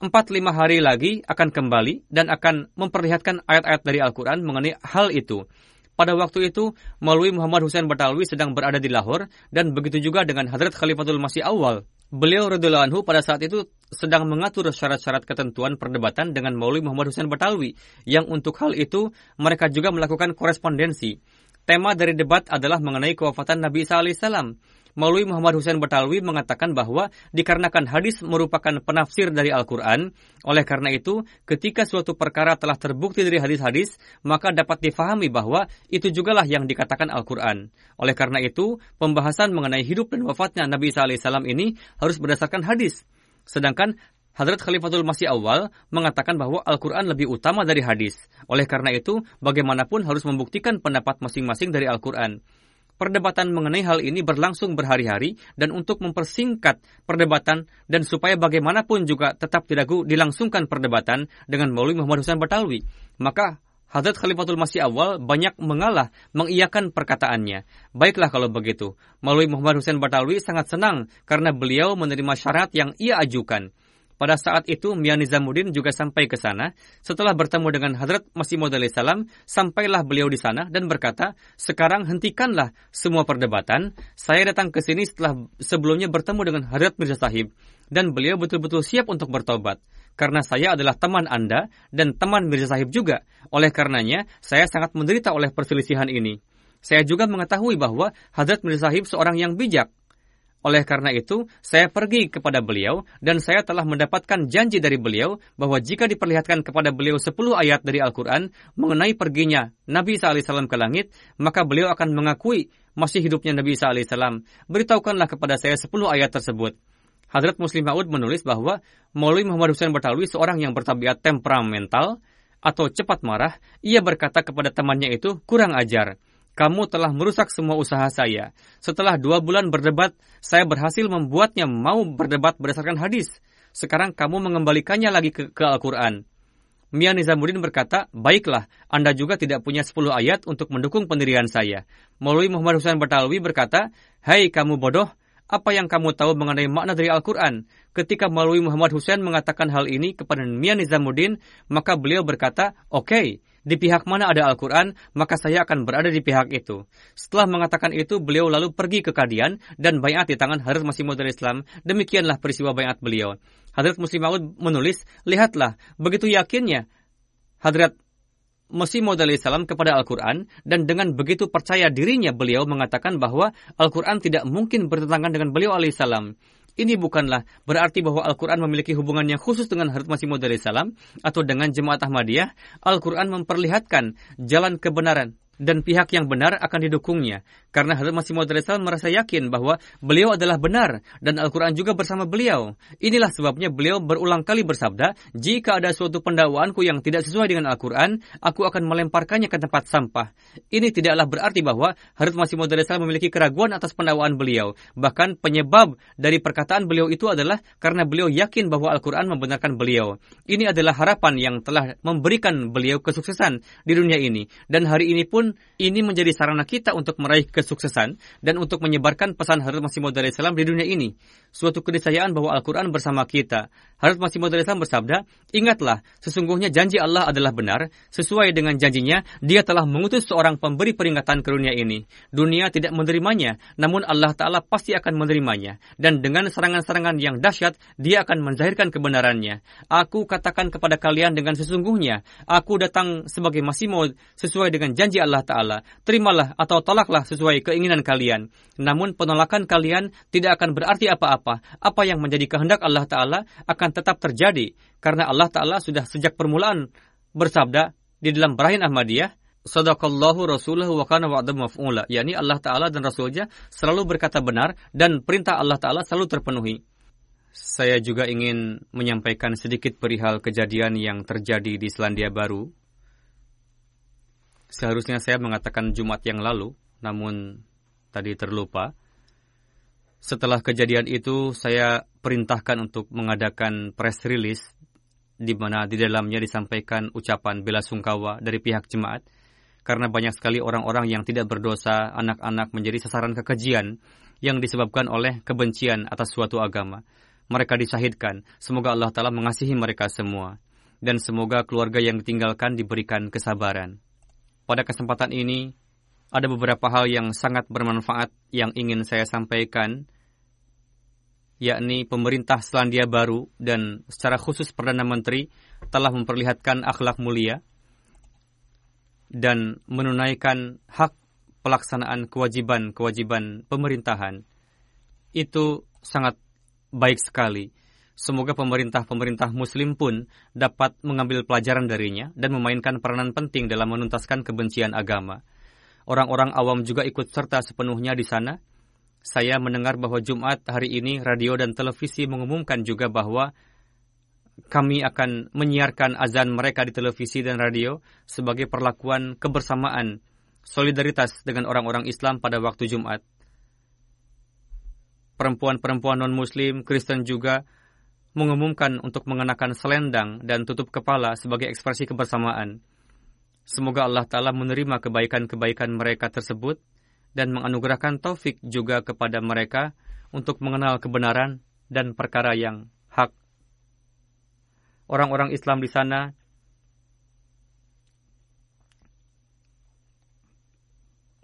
empat lima hari lagi akan kembali dan akan memperlihatkan ayat-ayat dari Al-Quran mengenai hal itu. Pada waktu itu, melalui Muhammad Hussein Batalwi sedang berada di Lahore dan begitu juga dengan Hadrat Khalifatul Masih Awal. Beliau anhu pada saat itu sedang mengatur syarat-syarat ketentuan perdebatan dengan Maulwi Muhammad Hussein Batalwi yang untuk hal itu mereka juga melakukan korespondensi. Tema dari debat adalah mengenai kewafatan Nabi Isa alaihissalam. Maulwi Muhammad Hussein Batalwi mengatakan bahwa dikarenakan hadis merupakan penafsir dari Al-Quran, oleh karena itu ketika suatu perkara telah terbukti dari hadis-hadis, maka dapat difahami bahwa itu jugalah yang dikatakan Al-Quran. Oleh karena itu, pembahasan mengenai hidup dan wafatnya Nabi Isa alaihissalam ini harus berdasarkan hadis. Sedangkan Hadrat Khalifatul Masih Awal mengatakan bahwa Al-Quran lebih utama dari hadis. Oleh karena itu, bagaimanapun harus membuktikan pendapat masing-masing dari Al-Quran. Perdebatan mengenai hal ini berlangsung berhari-hari dan untuk mempersingkat perdebatan dan supaya bagaimanapun juga tetap tidak dilangsungkan perdebatan dengan Maulwi Muhammad Husain Batalwi, maka Hadrat Khalifatul Masih awal banyak mengalah mengiyakan perkataannya. Baiklah kalau begitu. Maulwi Muhammad Husain Batalwi sangat senang karena beliau menerima syarat yang ia ajukan. Pada saat itu, Mia Nizamuddin juga sampai ke sana. Setelah bertemu dengan Hadrat Masih salam, sampailah beliau di sana dan berkata, sekarang hentikanlah semua perdebatan. Saya datang ke sini setelah sebelumnya bertemu dengan Hadrat Mirza Sahib. Dan beliau betul-betul siap untuk bertobat. Karena saya adalah teman Anda dan teman Mirza Sahib juga. Oleh karenanya, saya sangat menderita oleh perselisihan ini. Saya juga mengetahui bahwa Hadrat Mirza Sahib seorang yang bijak oleh karena itu, saya pergi kepada beliau dan saya telah mendapatkan janji dari beliau bahwa jika diperlihatkan kepada beliau 10 ayat dari Al-Quran mengenai perginya Nabi alaihissalam ke langit, maka beliau akan mengakui masih hidupnya Nabi alaihissalam. Beritahukanlah kepada saya 10 ayat tersebut. Hadrat Muslim Maud menulis bahwa Maulwi Muhammad Hussein Batalwi seorang yang bertabiat temperamental atau cepat marah, ia berkata kepada temannya itu kurang ajar kamu telah merusak semua usaha saya. Setelah dua bulan berdebat, saya berhasil membuatnya mau berdebat berdasarkan hadis. Sekarang kamu mengembalikannya lagi ke, ke Al-Quran. Mia Nizamuddin berkata, baiklah, Anda juga tidak punya 10 ayat untuk mendukung pendirian saya. Maulwi Muhammad Husain Batalwi berkata, Hai kamu bodoh, apa yang kamu tahu mengenai makna dari Al-Quran? Ketika Maulwi Muhammad Husain mengatakan hal ini kepada Mia Nizamuddin, maka beliau berkata, oke, okay, di pihak mana ada Al-Quran, maka saya akan berada di pihak itu. Setelah mengatakan itu, beliau lalu pergi ke Kadian dan bayat di tangan Hadrat Masih Maud Islam. Demikianlah peristiwa bayat beliau. Hadrat Muslim Maud menulis, lihatlah, begitu yakinnya Hadrat Masih Maud Islam kepada Al-Quran dan dengan begitu percaya dirinya beliau mengatakan bahwa Al-Quran tidak mungkin bertentangan dengan beliau alaihissalam. Ini bukanlah berarti bahwa Al-Quran memiliki hubungan yang khusus dengan Harut Masih Maud salam atau dengan Jemaat Ahmadiyah. Al-Quran memperlihatkan jalan kebenaran dan pihak yang benar akan didukungnya. Karena Hazrat Masih Maud merasa yakin bahwa beliau adalah benar dan Al-Quran juga bersama beliau. Inilah sebabnya beliau berulang kali bersabda, jika ada suatu pendakwaanku yang tidak sesuai dengan Al-Quran, aku akan melemparkannya ke tempat sampah. Ini tidaklah berarti bahwa Hazrat Masih Maud memiliki keraguan atas pendakwaan beliau. Bahkan penyebab dari perkataan beliau itu adalah karena beliau yakin bahwa Al-Quran membenarkan beliau. Ini adalah harapan yang telah memberikan beliau kesuksesan di dunia ini. Dan hari ini pun ini menjadi sarana kita untuk meraih kesuksesan dan untuk menyebarkan pesan Harut Masih Maud Islam di dunia ini. Suatu keniscayaan bahwa Al-Quran bersama kita. Harut Masih Maud Islam bersabda, Ingatlah, sesungguhnya janji Allah adalah benar. Sesuai dengan janjinya, dia telah mengutus seorang pemberi peringatan ke dunia ini. Dunia tidak menerimanya, namun Allah Ta'ala pasti akan menerimanya. Dan dengan serangan-serangan yang dahsyat, dia akan menzahirkan kebenarannya. Aku katakan kepada kalian dengan sesungguhnya, aku datang sebagai Masih Maud sesuai dengan janji Allah Ta'ala, terimalah atau tolaklah sesuai keinginan kalian. Namun penolakan kalian tidak akan berarti apa-apa. Apa yang menjadi kehendak Allah Ta'ala akan tetap terjadi. Karena Allah Ta'ala sudah sejak permulaan bersabda di dalam Berahin Ahmadiyah, Sadaqallahu Rasulahu wa kana wa'da maf'ula. yakni Allah Ta'ala dan Rasulnya selalu berkata benar dan perintah Allah Ta'ala selalu terpenuhi. Saya juga ingin menyampaikan sedikit perihal kejadian yang terjadi di Selandia Baru Seharusnya saya mengatakan Jumat yang lalu, namun tadi terlupa. Setelah kejadian itu, saya perintahkan untuk mengadakan press release di mana di dalamnya disampaikan ucapan bela sungkawa dari pihak jemaat karena banyak sekali orang-orang yang tidak berdosa, anak-anak menjadi sasaran kekejian yang disebabkan oleh kebencian atas suatu agama. Mereka disahidkan. Semoga Allah Ta'ala mengasihi mereka semua. Dan semoga keluarga yang ditinggalkan diberikan kesabaran. Pada kesempatan ini, ada beberapa hal yang sangat bermanfaat yang ingin saya sampaikan, yakni pemerintah Selandia Baru dan secara khusus Perdana Menteri telah memperlihatkan akhlak mulia dan menunaikan hak pelaksanaan kewajiban-kewajiban pemerintahan. Itu sangat baik sekali. Semoga pemerintah-pemerintah Muslim pun dapat mengambil pelajaran darinya dan memainkan peranan penting dalam menuntaskan kebencian agama. Orang-orang awam juga ikut serta sepenuhnya di sana. Saya mendengar bahwa Jumat hari ini radio dan televisi mengumumkan juga bahwa kami akan menyiarkan azan mereka di televisi dan radio sebagai perlakuan kebersamaan, solidaritas dengan orang-orang Islam pada waktu Jumat. Perempuan-perempuan non-Muslim, Kristen juga mengumumkan untuk mengenakan selendang dan tutup kepala sebagai ekspresi kebersamaan. Semoga Allah Ta'ala menerima kebaikan-kebaikan mereka tersebut dan menganugerahkan taufik juga kepada mereka untuk mengenal kebenaran dan perkara yang hak. Orang-orang Islam di sana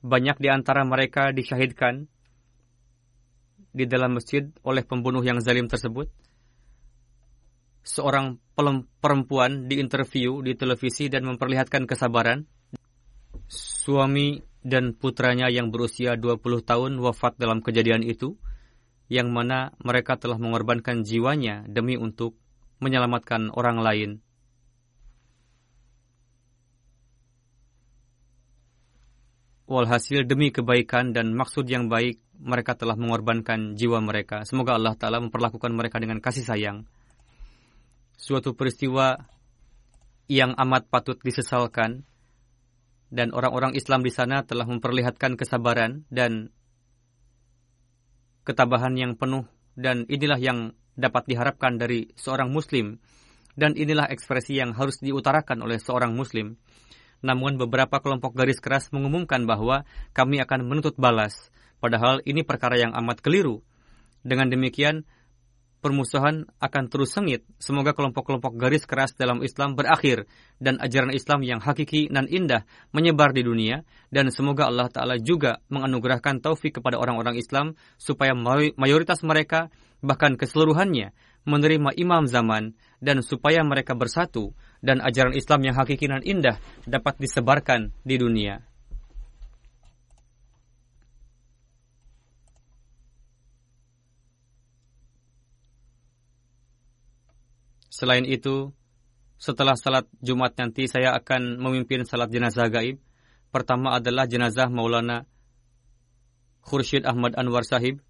banyak di antara mereka disyahidkan di dalam masjid oleh pembunuh yang zalim tersebut seorang perempuan diinterview di televisi dan memperlihatkan kesabaran. Suami dan putranya yang berusia 20 tahun wafat dalam kejadian itu, yang mana mereka telah mengorbankan jiwanya demi untuk menyelamatkan orang lain. Walhasil demi kebaikan dan maksud yang baik, mereka telah mengorbankan jiwa mereka. Semoga Allah Ta'ala memperlakukan mereka dengan kasih sayang suatu peristiwa yang amat patut disesalkan dan orang-orang Islam di sana telah memperlihatkan kesabaran dan ketabahan yang penuh dan inilah yang dapat diharapkan dari seorang muslim dan inilah ekspresi yang harus diutarakan oleh seorang muslim. Namun beberapa kelompok garis keras mengumumkan bahwa kami akan menuntut balas, padahal ini perkara yang amat keliru. Dengan demikian, permusuhan akan terus sengit. Semoga kelompok-kelompok garis keras dalam Islam berakhir dan ajaran Islam yang hakiki dan indah menyebar di dunia dan semoga Allah Ta'ala juga menganugerahkan taufik kepada orang-orang Islam supaya mayoritas mereka bahkan keseluruhannya menerima imam zaman dan supaya mereka bersatu dan ajaran Islam yang hakiki dan indah dapat disebarkan di dunia. Selain itu, setelah salat Jumat nanti saya akan memimpin salat jenazah gaib. Pertama adalah jenazah Maulana Khursyid Ahmad Anwar Sahib,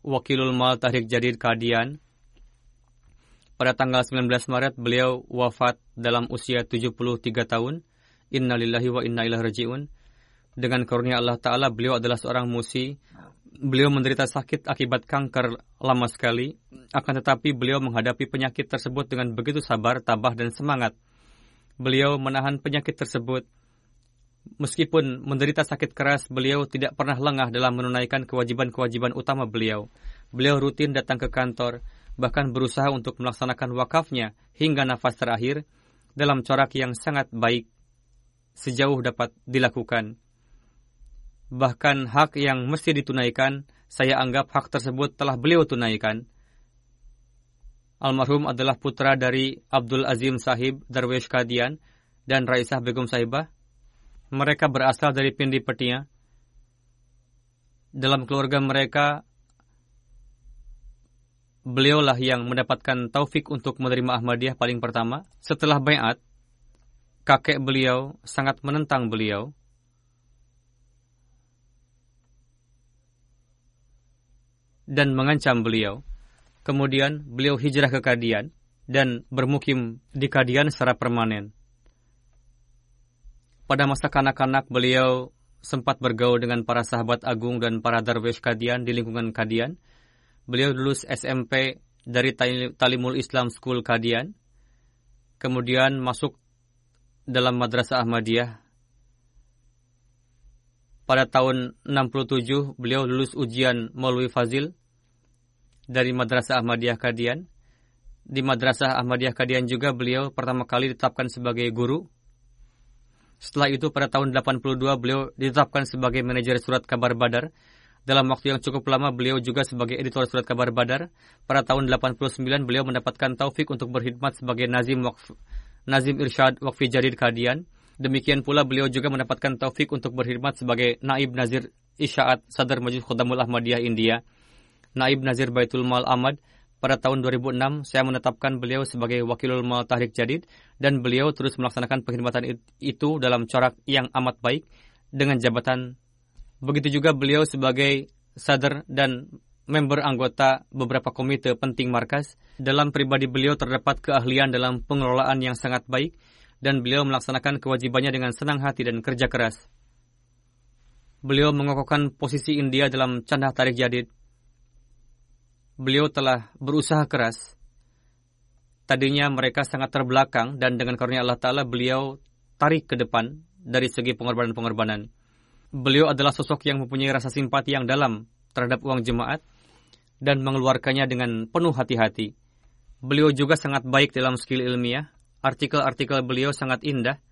Wakilul Mal Tahrik Jadid Kadian. Pada tanggal 19 Maret beliau wafat dalam usia 73 tahun. Innalillahi wa inna ilaihi rajiun. Dengan karunia Allah Ta'ala beliau adalah seorang musi beliau menderita sakit akibat kanker lama sekali, akan tetapi beliau menghadapi penyakit tersebut dengan begitu sabar, tabah, dan semangat. Beliau menahan penyakit tersebut. Meskipun menderita sakit keras, beliau tidak pernah lengah dalam menunaikan kewajiban-kewajiban utama beliau. Beliau rutin datang ke kantor, bahkan berusaha untuk melaksanakan wakafnya hingga nafas terakhir dalam corak yang sangat baik sejauh dapat dilakukan bahkan hak yang mesti ditunaikan, saya anggap hak tersebut telah beliau tunaikan. Almarhum adalah putra dari Abdul Azim Sahib Darwish Kadian dan Raisah Begum Sahibah. Mereka berasal dari Pindi Petia. Dalam keluarga mereka, beliaulah yang mendapatkan taufik untuk menerima Ahmadiyah paling pertama. Setelah bayat, kakek beliau sangat menentang beliau dan mengancam beliau. Kemudian beliau hijrah ke Kadian dan bermukim di Kadian secara permanen. Pada masa kanak-kanak beliau sempat bergaul dengan para sahabat agung dan para darwish Kadian di lingkungan Kadian. Beliau lulus SMP dari Talimul Islam School Kadian. Kemudian masuk dalam Madrasah Ahmadiyah. Pada tahun 67 beliau lulus ujian Maulwi Fazil dari Madrasah Ahmadiyah Kadian. Di Madrasah Ahmadiyah Kadian juga beliau pertama kali ditetapkan sebagai guru. Setelah itu pada tahun 82 beliau ditetapkan sebagai manajer surat kabar Badar. Dalam waktu yang cukup lama beliau juga sebagai editor surat kabar Badar. Pada tahun 89 beliau mendapatkan taufik untuk berkhidmat sebagai Nazim Waqf, Nazim Irsyad Waqfi Jadid Kadian. Demikian pula beliau juga mendapatkan taufik untuk berkhidmat sebagai Naib Nazir Isyaat Sadar Majlis Khudamul Ahmadiyah India Naib Nazir Baitul Mal Ahmad, pada tahun 2006 saya menetapkan beliau sebagai Wakilul Mal Tahrik Jadid dan beliau terus melaksanakan perkhidmatan itu dalam corak yang amat baik dengan jabatan. Begitu juga beliau sebagai sadar dan member anggota beberapa komite penting markas. Dalam pribadi beliau terdapat keahlian dalam pengelolaan yang sangat baik dan beliau melaksanakan kewajibannya dengan senang hati dan kerja keras. Beliau mengokohkan posisi India dalam candah tarik jadid beliau telah berusaha keras. Tadinya mereka sangat terbelakang dan dengan karunia Allah Ta'ala beliau tarik ke depan dari segi pengorbanan-pengorbanan. Beliau adalah sosok yang mempunyai rasa simpati yang dalam terhadap uang jemaat dan mengeluarkannya dengan penuh hati-hati. Beliau juga sangat baik dalam skill ilmiah. Artikel-artikel beliau sangat indah.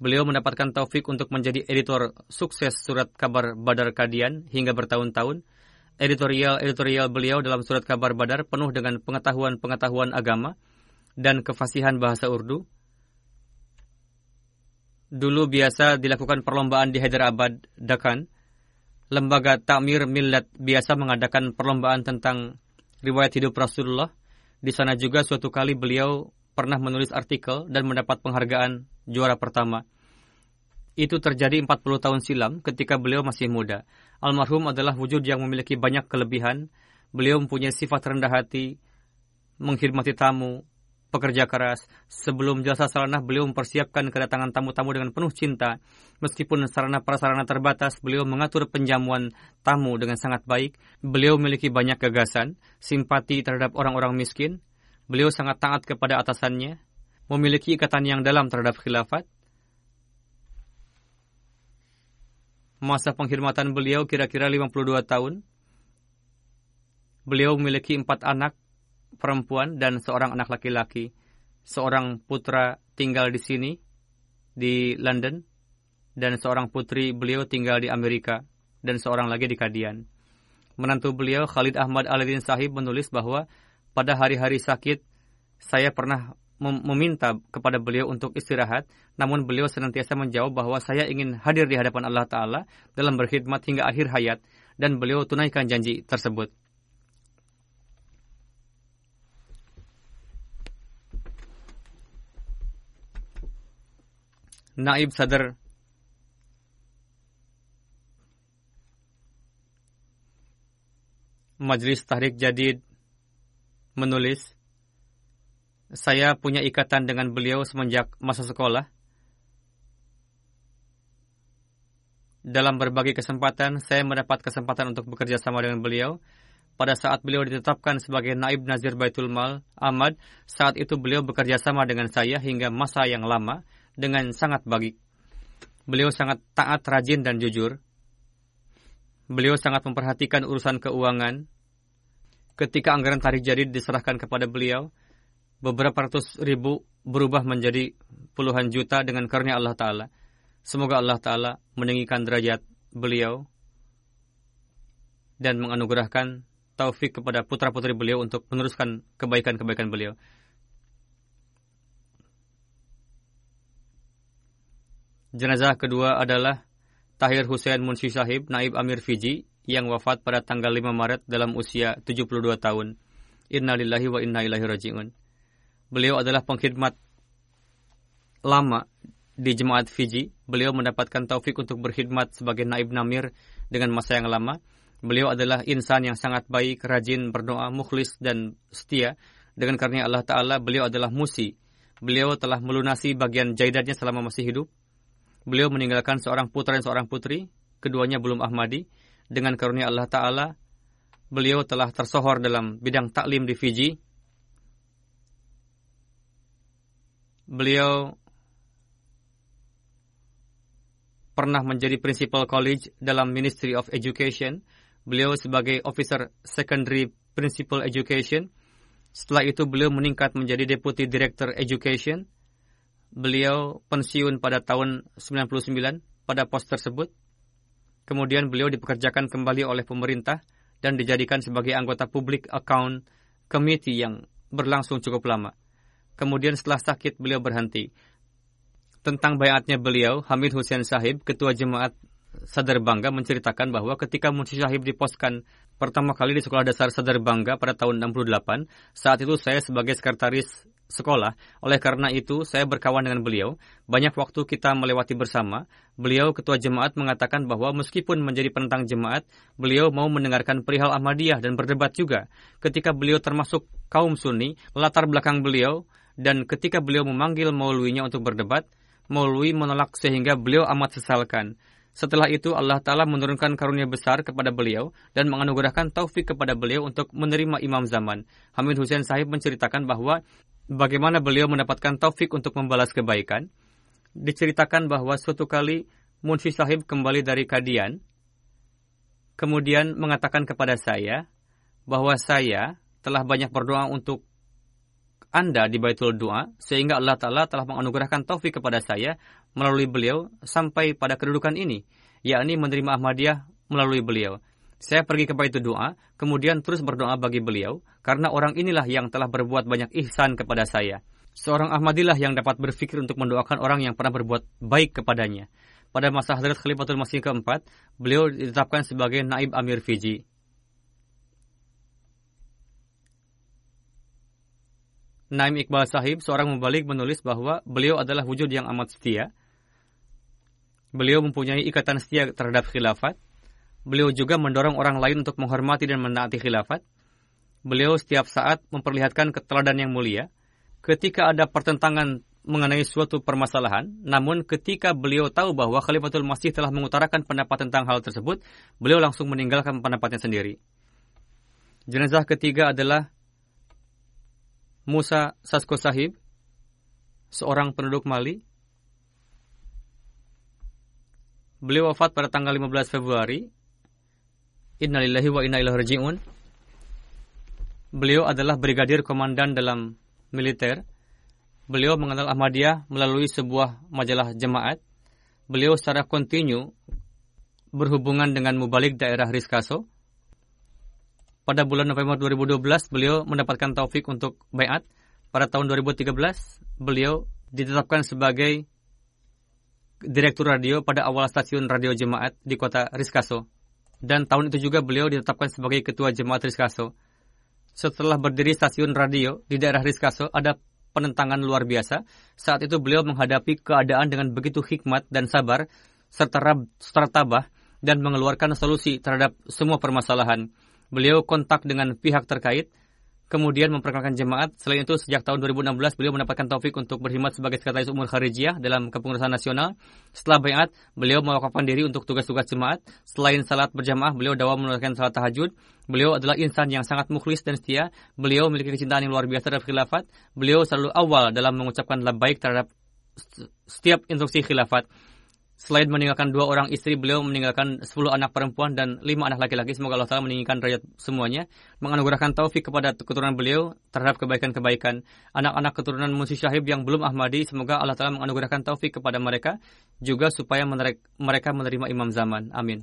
Beliau mendapatkan taufik untuk menjadi editor sukses surat kabar Badar Kadian hingga bertahun-tahun editorial-editorial beliau dalam surat kabar Badar penuh dengan pengetahuan-pengetahuan agama dan kefasihan bahasa Urdu. Dulu biasa dilakukan perlombaan di Hyderabad, Dakan. Lembaga Takmir Millat biasa mengadakan perlombaan tentang riwayat hidup Rasulullah. Di sana juga suatu kali beliau pernah menulis artikel dan mendapat penghargaan juara pertama. Itu terjadi 40 tahun silam ketika beliau masih muda. Almarhum adalah wujud yang memiliki banyak kelebihan. Beliau mempunyai sifat rendah hati, menghormati tamu, pekerja keras. Sebelum jasa salanah, beliau mempersiapkan kedatangan tamu-tamu dengan penuh cinta. Meskipun sarana prasarana terbatas, beliau mengatur penjamuan tamu dengan sangat baik. Beliau memiliki banyak gagasan, simpati terhadap orang-orang miskin. Beliau sangat taat kepada atasannya, memiliki ikatan yang dalam terhadap khilafat, Masa penghormatan beliau kira-kira 52 tahun. Beliau memiliki empat anak perempuan dan seorang anak laki-laki. Seorang putra tinggal di sini, di London, dan seorang putri beliau tinggal di Amerika, dan seorang lagi di Kadian. Menantu beliau, Khalid Ahmad Alidin Sahib, menulis bahwa pada hari-hari sakit, saya pernah meminta kepada beliau untuk istirahat, namun beliau senantiasa menjawab bahwa saya ingin hadir di hadapan Allah Ta'ala dalam berkhidmat hingga akhir hayat, dan beliau tunaikan janji tersebut. Naib Sadar. Majlis Tahrik Jadid menulis, saya punya ikatan dengan beliau semenjak masa sekolah. Dalam berbagai kesempatan, saya mendapat kesempatan untuk bekerja sama dengan beliau. Pada saat beliau ditetapkan sebagai Naib Nazir Baitul Mal Ahmad, saat itu beliau bekerja sama dengan saya hingga masa yang lama dengan sangat baik. Beliau sangat taat, rajin, dan jujur. Beliau sangat memperhatikan urusan keuangan, ketika anggaran tarik jadi diserahkan kepada beliau, beberapa ratus ribu berubah menjadi puluhan juta dengan karunia Allah Ta'ala. Semoga Allah Ta'ala meninggikan derajat beliau dan menganugerahkan taufik kepada putra-putri beliau untuk meneruskan kebaikan-kebaikan beliau. Jenazah kedua adalah Tahir Hussein Munshi Sahib, Naib Amir Fiji, yang wafat pada tanggal 5 Maret dalam usia 72 tahun. Innalillahi wa inna ilaihi raji'un. Beliau adalah pengkhidmat lama di jemaat Fiji. Beliau mendapatkan taufik untuk berkhidmat sebagai naib namir dengan masa yang lama. Beliau adalah insan yang sangat baik, rajin, berdoa, mukhlis, dan setia. Dengan karunia Allah Ta'ala, beliau adalah musi. Beliau telah melunasi bagian jaidatnya selama masih hidup. Beliau meninggalkan seorang putra dan seorang putri. Keduanya belum Ahmadi dengan karunia Allah Ta'ala, beliau telah tersohor dalam bidang taklim di Fiji. Beliau pernah menjadi principal college dalam Ministry of Education. Beliau sebagai officer secondary principal education. Setelah itu beliau meningkat menjadi deputy director education. Beliau pensiun pada tahun 99 pada pos tersebut. Kemudian beliau dipekerjakan kembali oleh pemerintah dan dijadikan sebagai anggota Public Account Committee yang berlangsung cukup lama. Kemudian setelah sakit beliau berhenti. Tentang bayatnya beliau, Hamid Hussein Sahib, ketua jemaat Sadar Bangga menceritakan bahwa ketika Munshi Sahib diposkan pertama kali di Sekolah Dasar Sadar Bangga pada tahun 68, saat itu saya sebagai sekretaris sekolah. Oleh karena itu, saya berkawan dengan beliau. Banyak waktu kita melewati bersama. Beliau, ketua jemaat, mengatakan bahwa meskipun menjadi penentang jemaat, beliau mau mendengarkan perihal Ahmadiyah dan berdebat juga. Ketika beliau termasuk kaum Sunni, latar belakang beliau, dan ketika beliau memanggil maulwinya untuk berdebat, maulwi menolak sehingga beliau amat sesalkan. Setelah itu Allah Ta'ala menurunkan karunia besar kepada beliau dan menganugerahkan taufik kepada beliau untuk menerima imam zaman. Hamid Hussein Sahib menceritakan bahwa bagaimana beliau mendapatkan taufik untuk membalas kebaikan. Diceritakan bahwa suatu kali Munshi Sahib kembali dari Kadian, kemudian mengatakan kepada saya bahwa saya telah banyak berdoa untuk anda di Baitul Doa, sehingga Allah Ta'ala telah menganugerahkan taufik kepada saya melalui beliau sampai pada kedudukan ini, yakni menerima Ahmadiyah melalui beliau. Saya pergi ke Baitul Doa, kemudian terus berdoa bagi beliau, karena orang inilah yang telah berbuat banyak ihsan kepada saya. Seorang Ahmadilah yang dapat berpikir untuk mendoakan orang yang pernah berbuat baik kepadanya. Pada masa Hadrat Khalifatul Masih keempat, beliau ditetapkan sebagai Naib Amir Fiji. Naim Iqbal Sahib, seorang mubalik menulis bahwa beliau adalah wujud yang amat setia. Beliau mempunyai ikatan setia terhadap khilafat, Beliau juga mendorong orang lain untuk menghormati dan menaati khilafat. Beliau setiap saat memperlihatkan keteladan yang mulia. Ketika ada pertentangan mengenai suatu permasalahan, namun ketika beliau tahu bahwa Khalifatul Masih telah mengutarakan pendapat tentang hal tersebut, beliau langsung meninggalkan pendapatnya sendiri. Jenazah ketiga adalah Musa Sasko Sahib, seorang penduduk Mali. Beliau wafat pada tanggal 15 Februari Innalillahi wa inna ilaihi raji'un. Beliau adalah brigadir komandan dalam militer. Beliau mengenal Ahmadiyah melalui sebuah majalah jemaat. Beliau secara kontinu berhubungan dengan mubalik daerah Riskaso. Pada bulan November 2012, beliau mendapatkan taufik untuk bayat. Pada tahun 2013, beliau ditetapkan sebagai direktur radio pada awal stasiun radio jemaat di kota Riskaso dan tahun itu juga beliau ditetapkan sebagai ketua jemaat Riskaso. Setelah berdiri stasiun radio di daerah Riskaso, ada penentangan luar biasa. Saat itu beliau menghadapi keadaan dengan begitu hikmat dan sabar, serta, serta tabah, dan mengeluarkan solusi terhadap semua permasalahan. Beliau kontak dengan pihak terkait, kemudian memperkenalkan jemaat. Selain itu, sejak tahun 2016, beliau mendapatkan taufik untuk berkhidmat sebagai sekretaris umum Kharijiyah dalam kepengurusan nasional. Setelah bayat, beliau mewakafkan diri untuk tugas-tugas jemaat. Selain salat berjamaah, beliau dawa menunaikan salat tahajud. Beliau adalah insan yang sangat mukhlis dan setia. Beliau memiliki kecintaan yang luar biasa terhadap khilafat. Beliau selalu awal dalam mengucapkan labbaik terhadap setiap instruksi khilafat. Selain meninggalkan dua orang istri, beliau meninggalkan sepuluh anak perempuan dan lima anak laki-laki. Semoga Allah Ta'ala meninggikan rakyat semuanya. Menganugerahkan taufik kepada keturunan beliau terhadap kebaikan-kebaikan. Anak-anak keturunan Musi Syahib yang belum Ahmadi, semoga Allah Ta'ala menganugerahkan taufik kepada mereka. Juga supaya mereka menerima imam zaman. Amin.